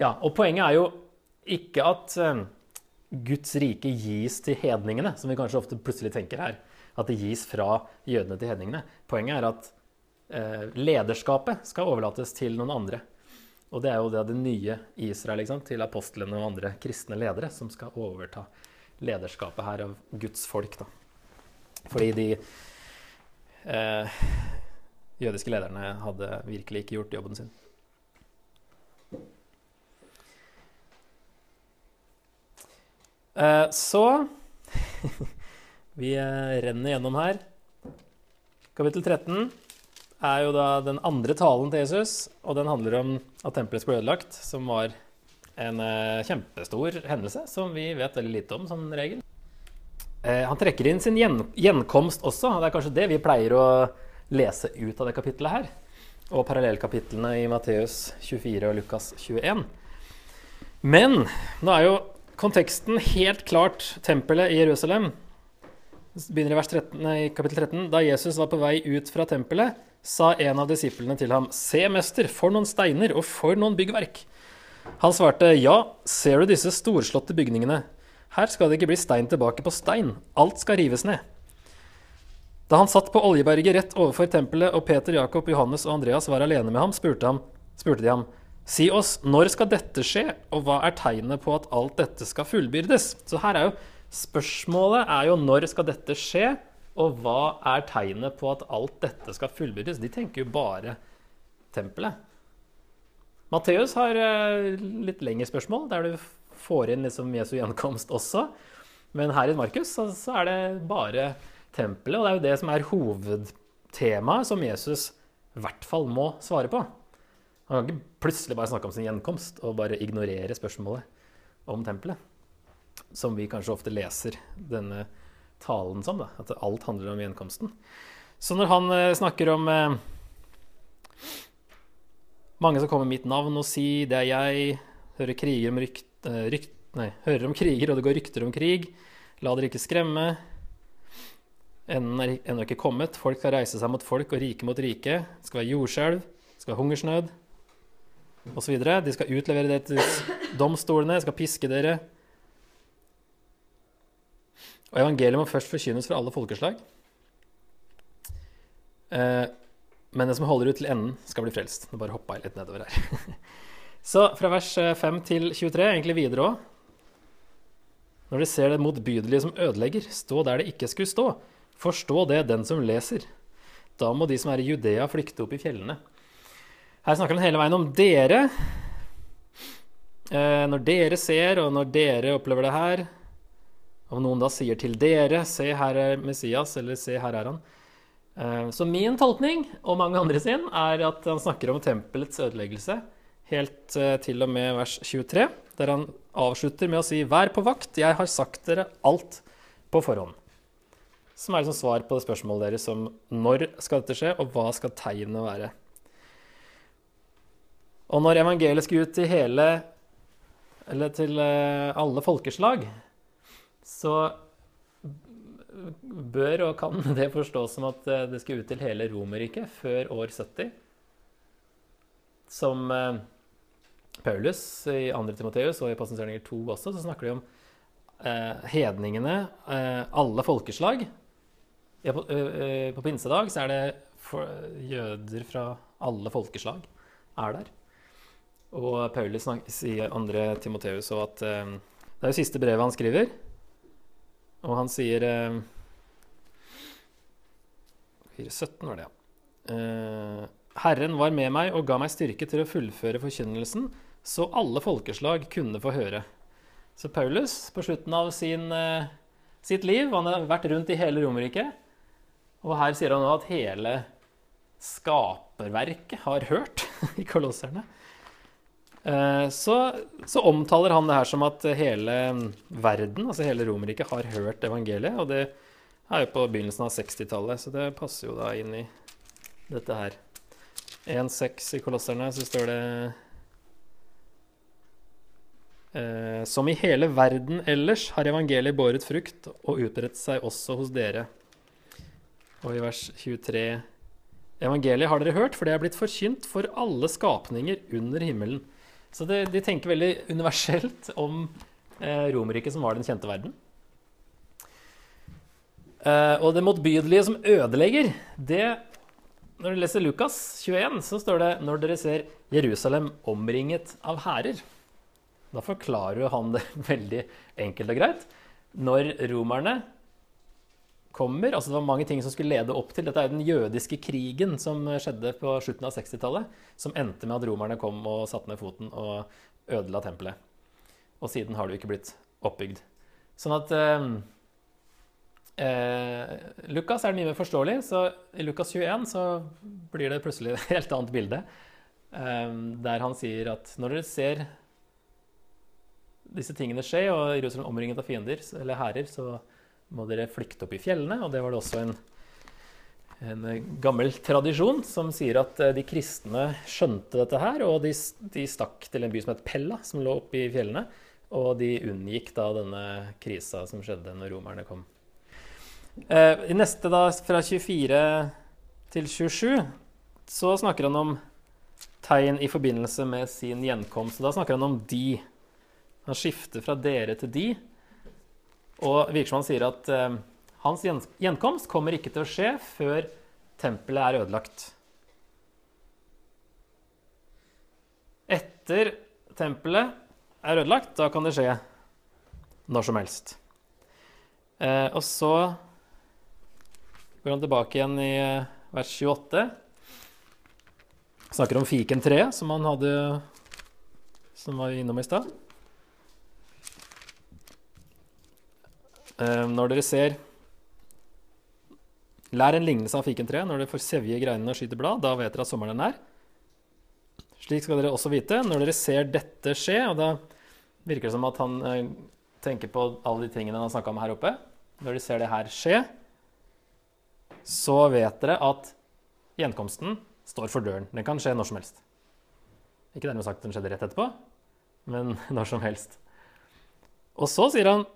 Ja, og poenget er jo ikke at um, Guds rike gis til hedningene, som vi kanskje ofte plutselig tenker her. At det gis fra jødene til hedningene. Poenget er at uh, lederskapet skal overlates til noen andre. Og det er jo det, det nye Israel, til apostlene og andre kristne ledere, som skal overta lederskapet her av Guds folk. Da. Fordi de eh, jødiske lederne hadde virkelig ikke gjort jobben sin. Eh, så Vi renner gjennom her. Kapittel 13 er jo da den andre talen til Jesus, og den handler om at tempelet skulle ødelagt, som var en eh, kjempestor hendelse som vi vet veldig lite om som regel. Eh, han trekker inn sin gjenkomst også. og Det er kanskje det vi pleier å lese ut av det kapittelet her. Og parallellkapitlene i Matteus 24 og Lukas 21. Men nå er jo konteksten helt klart tempelet i Jerusalem. Begynner i vers 13, nei, kapittel 13. Da Jesus var på vei ut fra tempelet, sa en av disiplene til ham, Se, mester, for noen steiner og for noen byggverk. Han svarte, Ja, ser du disse storslåtte bygningene? Her skal det ikke bli stein tilbake på stein. Alt skal rives ned. Da han satt på Oljeberget rett overfor tempelet, og Peter, Jakob, Johannes og Andreas var alene med ham, spurte, ham, spurte de ham, Si oss, når skal dette skje, og hva er tegnet på at alt dette skal fullbyrdes? Så her er jo spørsmålet er jo når skal dette skje, og hva er tegnet på at alt dette skal fullbyrdes? De tenker jo bare tempelet. Matteus har eh, litt lengre spørsmål, der du får inn liksom Jesu gjenkomst også. Men her i Markus så, så er det bare tempelet, og det er jo det som er hovedtemaet som Jesus i hvert fall må svare på. Han kan ikke plutselig bare snakke om sin gjenkomst og bare ignorere spørsmålet om tempelet. Som vi kanskje ofte leser denne talen som, da, at alt handler om gjenkomsten. Så når han eh, snakker om eh, mange som kommer med mitt navn og sier 'det er jeg', hører om rykt, eh, rykt, nei, hører om kriger og det går rykter om krig, la dere ikke skremme. Enden er ennå ikke kommet. Folk skal reise seg mot folk og rike mot rike. Det skal være jordskjelv, det skal være hungersnød osv. De skal utlevere det til domstolene, de skal piske dere. Og evangeliet må først forkynnes for alle folkeslag. Eh, men den som holder ut til enden, skal bli frelst. Nå bare hoppa jeg litt nedover her. Så fra vers 5 til 23, egentlig videre òg. Når de ser det motbydelige som ødelegger, stå der det ikke skulle stå. Forstå det, den som leser. Da må de som er i Judea, flykte opp i fjellene. Her snakker han hele veien om dere. Eh, når dere ser, og når dere opplever det her Om noen da sier til dere 'Se, her er Messias', eller 'Se, her er han'. Eh, så min tolkning, og mange andre sin, er at han snakker om tempelets ødeleggelse helt eh, til og med vers 23, der han avslutter med å si 'Vær på vakt, jeg har sagt dere alt på forhånd' som er liksom svar på det spørsmålet deres om når skal dette skje, og hva skal tegnene være. Og når evangeliet skal ut til hele Eller til eh, alle folkeslag, så bør og kan det forstås som at eh, det skal ut til hele Romerriket før år 70. Som eh, Paulus i 2. Timoteus og i Passenseringer 2 også, så snakker de om hedningene, alle folkeslag, ja, på, øh, på, pinsedag så er det for, jøder fra alle folkeslag er der. Og Paulus sier andre Timoteus òg at øh, Det er jo siste brevet han skriver. Og han sier øh, 417 var det, ja. Herren var med meg og ga meg styrke til å fullføre forkynnelsen, så alle folkeslag kunne få høre. Så Paulus, på slutten av sin, sitt liv, han har vært rundt i hele Romerriket, og her sier han nå at hele skaperverket har hørt i kolosserne. Eh, så, så, omtaler han det her som at hele verden, altså hele Romerriket, har hørt evangeliet. Og det er jo på begynnelsen av 60-tallet, så det passer jo da inn i dette her. 1.6 i kolosserne, så står det eh, Som i hele verden ellers har evangeliet båret frukt og utbredt seg også hos dere. Og i vers 23 evangeliet har dere hørt, for det er blitt forkynt for alle skapninger under himmelen. Så det, de tenker veldig universelt om eh, Romerriket, som var den kjente verden. Eh, og det motbydelige som ødelegger, det Når du leser Lukas 21, så står det når dere ser Jerusalem omringet av hærer. Da forklarer han det veldig enkelt og greit. Når romerne kommer altså Det var mange ting som skulle lede opp til Dette er den jødiske krigen som skjedde på slutten av 60-tallet, som endte med at romerne kom og satte ned foten og ødela tempelet. Og siden har det jo ikke blitt oppbygd. Sånn at eh, eh, Lukas er mye mer forståelig, så i Lukas 21 så blir det plutselig et helt annet bilde. Eh, der han sier at når dere ser disse tingene skje, og Jerusalem omringet av fiender eller hærer, så må dere flykte opp i fjellene. Og det var det også en, en gammel tradisjon som sier at eh, de kristne skjønte dette her, og de, de stakk til en by som het Pella, som lå oppe i fjellene. Og de unngikk da denne krisa som skjedde når romerne kom. Eh, I neste, da, fra 24 til 27, så snakker han om tegn i forbindelse med sin gjenkomst. Da snakker han om de. Han skifter fra dere til de. Og virker sier at eh, hans gjenkomst kommer ikke til å skje før tempelet er ødelagt. Etter tempelet er ødelagt, da kan det skje når som helst. Eh, og så går han tilbake igjen i eh, vers 28. Snakker om fikentreet som han hadde som var innom i stad. Når dere ser Lær en lignelse av fikentreet. Når dere får sevje greinene og skyter blad, da vet dere at sommeren er nær. Slik skal dere også vite når dere ser dette skje, og da virker det som at han eh, tenker på alle de tingene han har snakka om her oppe. Når dere ser det her skje, så vet dere at gjenkomsten står for døren. Den kan skje når som helst. Ikke dermed sagt at den skjedde rett etterpå, men når som helst. Og så sier han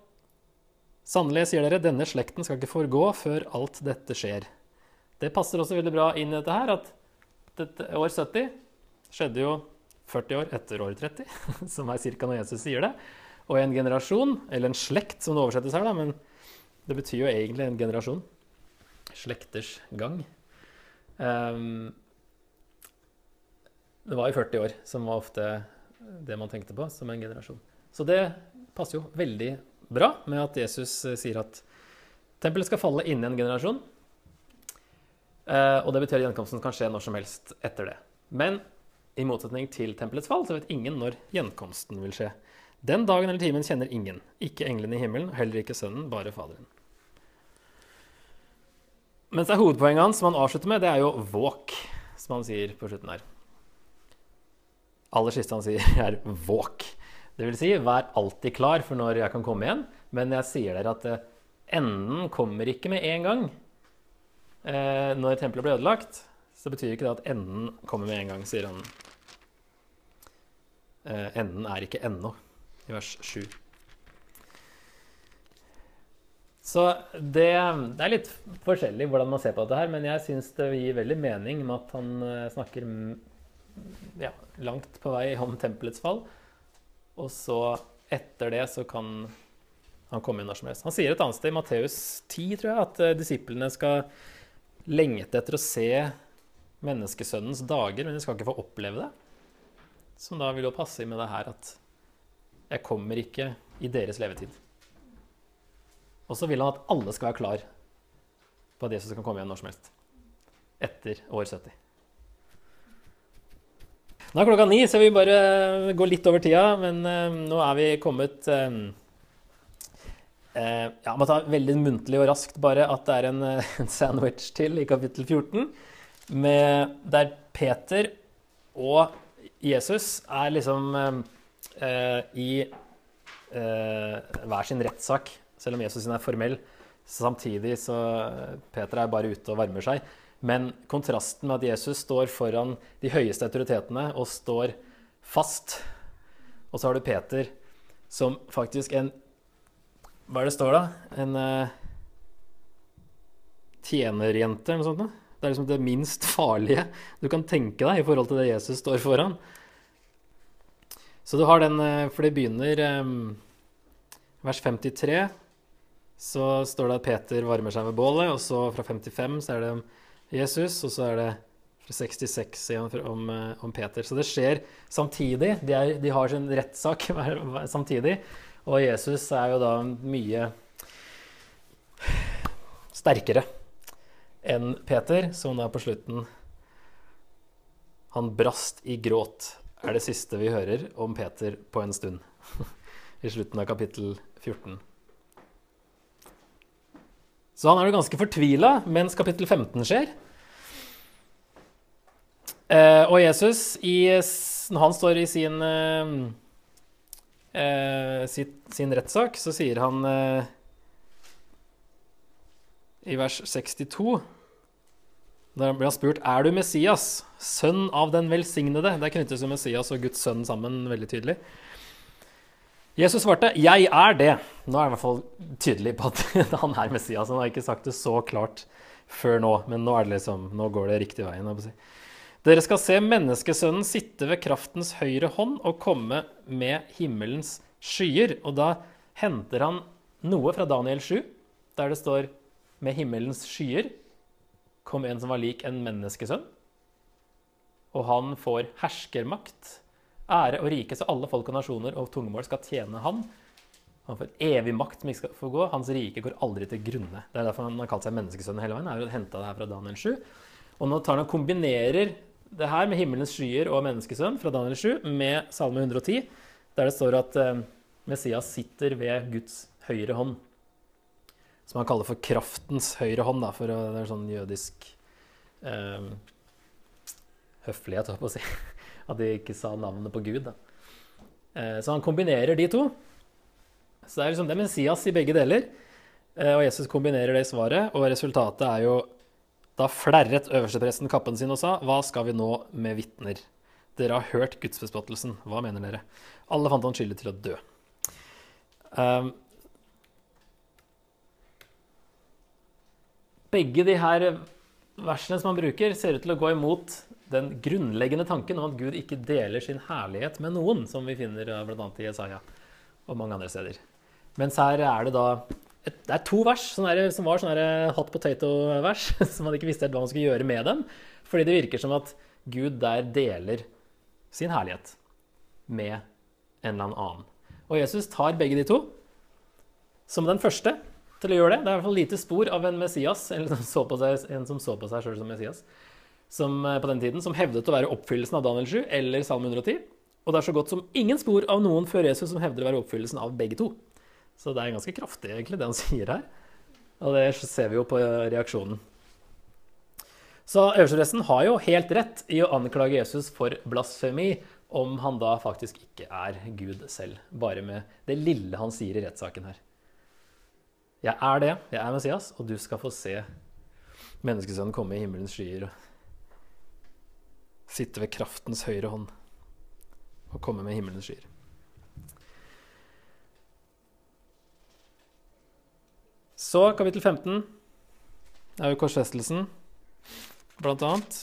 Sannelig, sier dere, denne slekten skal ikke forgå før alt dette skjer. Det passer også veldig bra inn i dette her, at dette, år 70 skjedde jo 40 år etter år 30, som er ca. når Jesus sier det. Og en generasjon, eller en slekt som det oversettes her, da, men det betyr jo egentlig en generasjon. Slekters gang. Um, det var jo 40 år, som var ofte det man tenkte på som en generasjon. Så det passer jo veldig bra med at Jesus eh, sier at tempelet skal falle innen en generasjon. Eh, og det betyr at gjenkomsten kan skje når som helst etter det. Men i motsetning til tempelets fall så vet ingen når gjenkomsten vil skje. Den dagen eller timen kjenner ingen. Ikke englene i himmelen, heller ikke Sønnen, bare Faderen. Mens det er hovedpoenget hans som han avslutter med, det er jo 'våk', som han sier på slutten her. Aller siste han sier, er 'våk'. Det vil si, vær alltid klar for når jeg kan komme igjen. Men jeg sier dere at eh, enden kommer ikke med en gang. Eh, når tempelet blir ødelagt, så betyr ikke det at enden kommer med en gang, sier han. Eh, enden er ikke ennå, i vers 7. Så det, det, er litt forskjellig hvordan man ser på dette her, men jeg syns det gir veldig mening med at han eh, snakker ja, langt på vei om tempelets fall. Og så etter det så kan han komme inn når som helst. Han sier et annet sted, i Matteus 10, tror jeg, at eh, disiplene skal lengte etter å se menneskesønnens dager, men de skal ikke få oppleve det. Som da vil jo passe med det her at jeg kommer ikke i deres levetid. Og så vil han at alle skal være klar på at Jesus kan komme igjen når som helst. Etter år 70. Nå er klokka ni, så vi bare går litt over tida. Men eh, nå er vi kommet eh, uh, Ja, må ta veldig muntlig og raskt bare at det er en, en sandwich til i kapittel 14. Med, der Peter og Jesus er liksom i hver sin rettssak, selv om Jesus sin er formell. Samtidig så Peter er bare ute og varmer seg. Men kontrasten med at Jesus står foran de høyeste autoritetene og står fast Og så har du Peter som faktisk en Hva er det står, da? En uh, tjenerjente eller noe sånt? Det er liksom det minst farlige du kan tenke deg i forhold til det Jesus står foran. Så du har den uh, For det begynner um, vers 53. Så står det at Peter varmer seg ved bålet, og så fra 55 så er det Jesus, og så er det fra 66 igjen om, eh, om Peter. Så det skjer samtidig. De, er, de har sin rettssak samtidig. Og Jesus er jo da mye sterkere enn Peter, som da på slutten Han brast i gråt, er det siste vi hører om Peter på en stund. I slutten av kapittel 14. Så han er jo ganske fortvila mens kapittel 15 skjer. Eh, og Jesus, i, når han står i sin, eh, eh sitt, sin rettssak, så sier han eh, i vers 62 da blir han spurt er du Messias, sønn av den velsignede. Det knyttes jo Messias og Guds sønn sammen veldig tydelig. Jesus svarte 'Jeg er det'. Nå er han i hvert fall tydelig på at han er Messias. Han har ikke sagt det så klart før nå, men nå, liksom, nå går det riktig veien. Si. Dere skal se menneskesønnen sitte ved kraftens høyre hånd og komme med himmelens skyer. Og da henter han noe fra Daniel 7, der det står 'med himmelens skyer' kom en som var lik en menneskesønn. Og han får herskermakt, ære og rike, så alle folk og nasjoner og tungemål skal tjene han. Han får evig makt som ikke skal få gå. Hans rike går aldri til grunne. Det er derfor han har kalt seg menneskesønnen hele veien. er jo henta det her fra Daniel 7. Og nå tar han og kombinerer det her med himmelens skyer og menneskesønn fra Daniel 7 med Salme 110, der det står at eh, Messias sitter ved Guds høyre hånd som han kaller for kraftens høyre hånd. Da, for det er sånn jødisk eh, høflighet, holdt på å si. At de ikke sa navnet på Gud. Da. Eh, så han kombinerer de to. Så det er liksom det Messias i begge deler. Eh, og Jesus kombinerer det i svaret, og resultatet er jo Da flerret øverstepresten kappen sin og sa, Hva skal vi nå med vitner? Dere har hørt gudsbespottelsen. Hva mener dere? Alle fant han skyldig til å dø. Um, Begge de her versene som han bruker, ser ut til å gå imot den grunnleggende tanken om at Gud ikke deler sin herlighet med noen, som vi finner bl.a. i Jesaja og mange andre steder. Mens her er det da et, det er to vers er, som var sånne hot potato-vers, som man ikke visste helt hva man skulle gjøre med dem. Fordi det virker som at Gud der deler sin herlighet med en eller annen. Og Jesus tar begge de to. Som den første til å gjøre det. Det er i hvert fall lite spor av en Messias, eller en som så på seg sjøl som Messias, som, eh, på den tiden, som hevdet å være oppfyllelsen av Daniel 7 eller Salme 110. Og det er så godt som ingen spor av noen før Jesus som hevder å være oppfyllelsen av begge to. Så det er ganske kraftig, egentlig, det han sier her. Og det ser vi jo på reaksjonen. Så øverstepresten har jo helt rett i å anklage Jesus for blasfemi om han da faktisk ikke er Gud selv, bare med det lille han sier i rettssaken her. Jeg er det. Jeg er Messias, og du skal få se menneskesønnen komme i himmelens skyer sitte ved kraftens høyre hånd og komme med himmelens skyer. Så kapittel 15 er jo korsfestelsen, blant annet.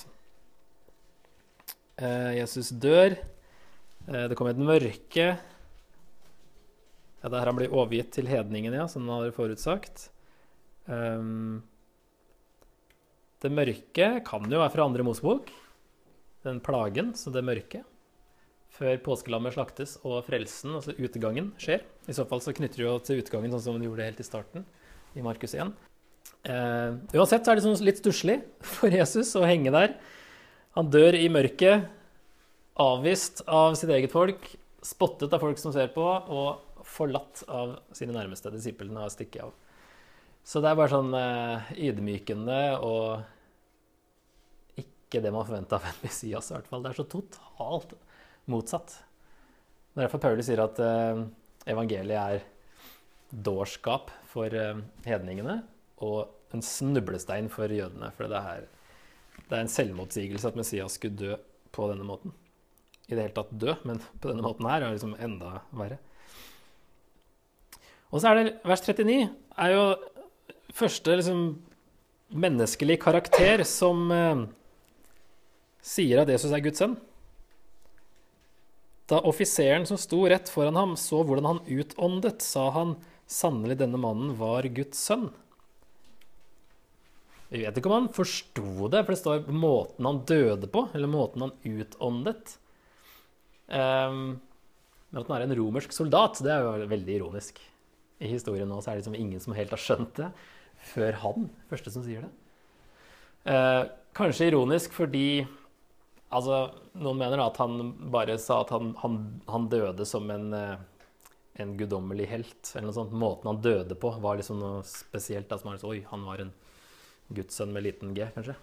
Eh, Jesus dør. Eh, det kommer et mørke ja, der han blir overgitt til hedningen, ja, som han hadde forutsagt. Um, det mørke kan jo være fra andre Mosebok. Den plagen, så det mørke. Før påskelammet slaktes og frelsen, altså utgangen, skjer. I så fall så knytter det jo til utgangen, sånn som det gjorde helt i starten, i Markus 1. Uh, ehm, uansett så er det sånn litt stusslig for Jesus å henge der. Han dør i mørket, avvist av sitt eget folk, spottet av folk som ser på, og forlatt av sine nærmeste. Disiplene har stukket av. Så det er bare sånn eh, ydmykende og ikke det man forventa av en Messias, i hvert fall. Det er så totalt motsatt. Det er derfor Paulus sier at eh, evangeliet er dårskap for eh, hedningene og en snublestein for jødene. For det er, det er en selvmotsigelse at Messias skulle dø på denne måten. I det hele tatt dø, men på denne måten her er det liksom enda verre. Og så er det vers 39 er jo første liksom, menneskelig karakter som eh, sier at Jesus er Guds sønn. Da offiseren som sto rett foran ham, så hvordan han utåndet, sa han sannelig denne mannen var Guds sønn. Vi vet ikke om han forsto det, for det står måten han døde på, eller måten han utåndet. Um, men at han er en romersk soldat, det er jo veldig ironisk. I historien nå så er det liksom ingen som helt har skjønt det, før han, første som sier det. Uh, kanskje ironisk fordi altså, noen mener at han bare sa at han, han, han døde som en, uh, en guddommelig helt. eller noe sånt. Måten han døde på, var liksom noe spesielt. Da, som var liksom, Oi, han var en gudssønn med liten g, kanskje.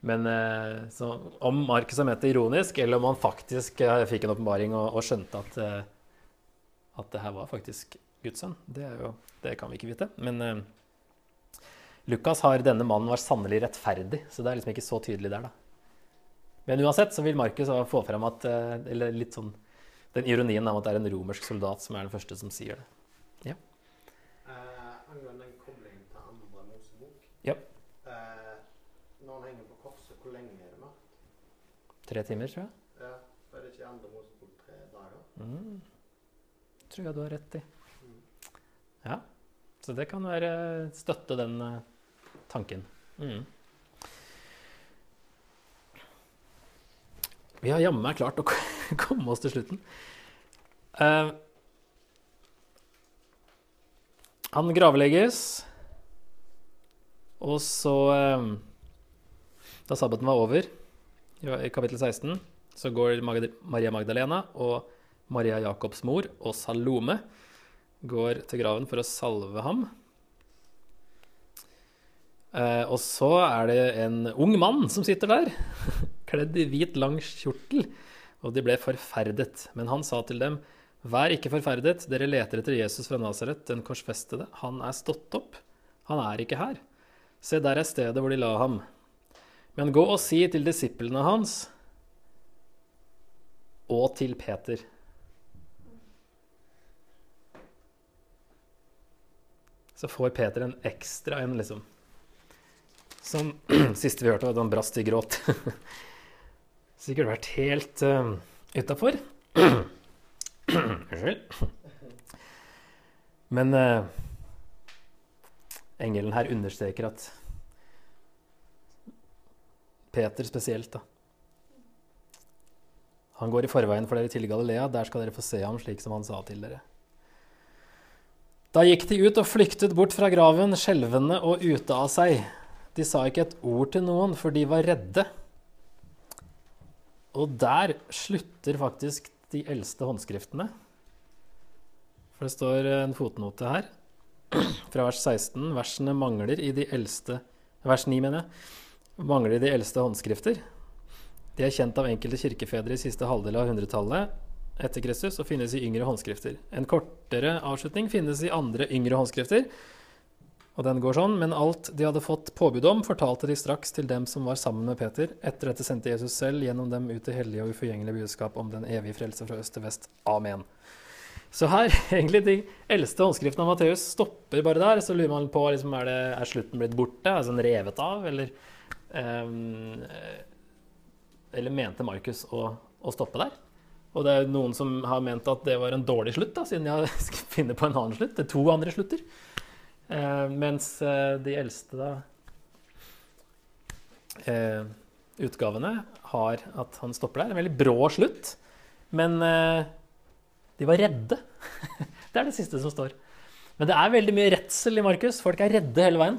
Men eh, så om Markus har ment det ironisk, eller om han faktisk eh, fikk en åpenbaring og, og, skjønte at, eh, at det her var faktisk Guds sønn, det, jo, det, kan vi ikke vite. Men uh, Lukas har 'denne mannen var sannelig rettferdig', så det er liksom ikke så tydelig der, da. Men uansett så vil Markus få frem at eh, Eller litt sånn den ironien om at det er en romersk soldat som er den første som sier det. Ja. Uh, angående den koblingen til andre Mosebok ja. Tre timer, tror jeg. Ja, Er det ikke andre Mosebok tre dager? Mm. Tror jeg du har rett i. Mm. Ja. Så det kan være støtte den uh, tanken. Mm. Vi har jammen meg klart å komme oss til slutten. Uh, han gravlegges, og så uh, Da sabbaten var over i kapittel 16 så går Maria Magdalena og Maria Jakobs mor og Salome går til graven for å salve ham. Uh, og så er det en ung mann som sitter der, kledd i hvit, lang kjortel. Og de ble forferdet. Men han sa til dem, Vær ikke forferdet, dere leter etter Jesus fra Nasaret, den korsfestede. Han er stått opp. Han er ikke her. Se, der er stedet hvor de la ham. Men gå og si til disiplene hans og til Peter Så får Peter en ekstra en, liksom. Som siste vi hørte, var at han brast i gråt. Sikkert vært helt uh, utafor. Unnskyld. Men uh, engelen her understreker at Peter spesielt, da. Han går i forveien for dere til Galilea. Der skal dere få se ham slik som han sa til dere. Da gikk de ut og flyktet bort fra graven, skjelvende og ute av seg. De sa ikke et ord til noen, for de var redde. Og der slutter faktisk de eldste håndskriftene. For det står en fotnote her fra vers 16. Versene mangler i de eldste Vers 9, mener jeg mangler de eldste håndskrifter. De er kjent av enkelte kirkefedre i siste halvdel av 100-tallet etter Kristus og finnes i yngre håndskrifter. En kortere avslutning finnes i andre yngre håndskrifter. Og den går sånn, men alt de hadde fått påbud om, fortalte de straks til dem som var sammen med Peter. Etter dette sendte Jesus selv gjennom dem ut til hellige og uforgjengelige budskap om den evige frelse fra øst til vest. Amen. Så her, egentlig de eldste håndskriftene av Matteus stopper bare der. Så lurer man på liksom, er, det, er slutten blitt borte, altså den revet av, eller um, eller mente Markus å, å, stoppe der. Og det er noen som har ment at det var en dårlig slutt, da, siden jeg finner finne på en annen slutt. Det er to andre slutter. Eh, mens eh, de eldste da eh, utgavene har at han stopper der. En veldig brå slutt. Men de var redde. det er det siste som står. Men det er veldig mye redsel i Markus. Folk er redde hele veien.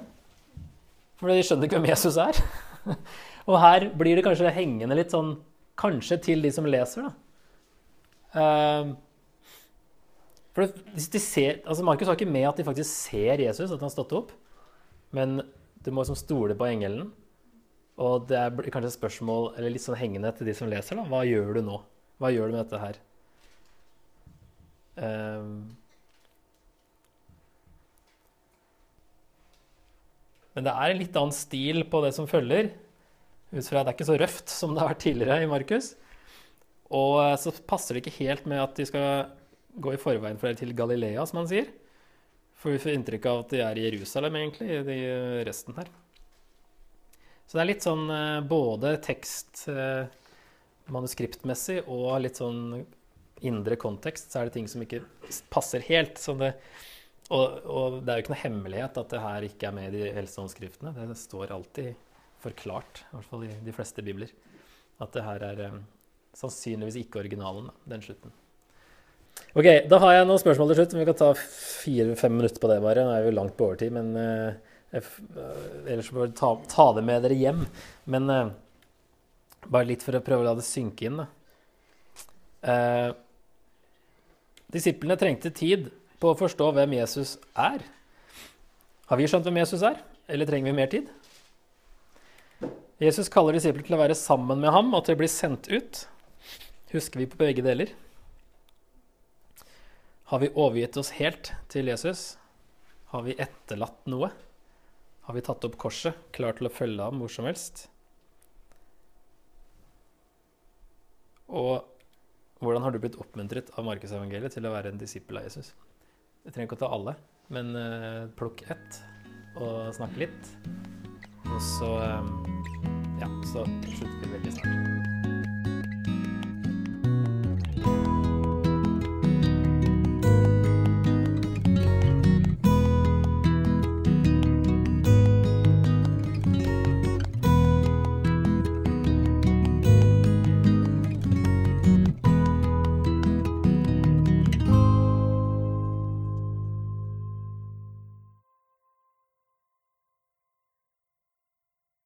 For de skjønner ikke hvem Jesus er. og her blir det kanskje hengende litt sånn Kanskje til de som leser, da. Uh, for ser, altså Markus har ikke med at de faktisk ser Jesus, at han har stått opp. Men du må liksom stole på engelen. Og det er kanskje et spørsmål eller litt sånn hengende til de som leser. da. Hva gjør du nå? Hva gjør du med dette her? Um, Men det er en litt annen stil på det som følger. Ut fra at det er ikke så røft som det har vært tidligere i Markus. Og eh, så passer det ikke helt med at de skal gå i forveien for dere til Galilea, som han sier. For vi får inntrykk av at de er i Jerusalem, egentlig, i resten her. Så det er litt sånn eh, både tekst eh, manuskriptmessig og litt sånn indre kontekst, så er det ting som ikke passer helt. Det, og, og det er jo ikke noe hemmelighet at det her ikke er med i de eldste håndskriftene. Det står alltid forklart, i hvert fall i de fleste bibler, at det her er eh, sannsynligvis ikke originalen, den slutten. Ok, da har jeg noen spørsmål til slutt. Vi kan ta fire-fem minutter på det bare. Nå er vi langt på overtid, men eh, ellers får bare ta, ta det med dere hjem. Men uh, bare litt for å prøve å la det synke inn. Eh, disiplene trengte tid på å forstå hvem Jesus er. Har vi skjønt hvem Jesus er, eller trenger vi mer tid? Jesus kaller disiplene til å være sammen med ham og til å bli sendt ut. Husker vi på begge deler? Har vi overgitt oss helt til Jesus? Har vi etterlatt noe? Har vi tatt opp korset, klar til å følge ham hvor som helst? Og hvordan har du blitt oppmuntret av Markusevangeliet til å være en disippel av Jesus? Jeg trenger ikke å ta alle, men eh, plukk ett og snakk litt. Og så eh, Ja, så slutter vi veldig snart.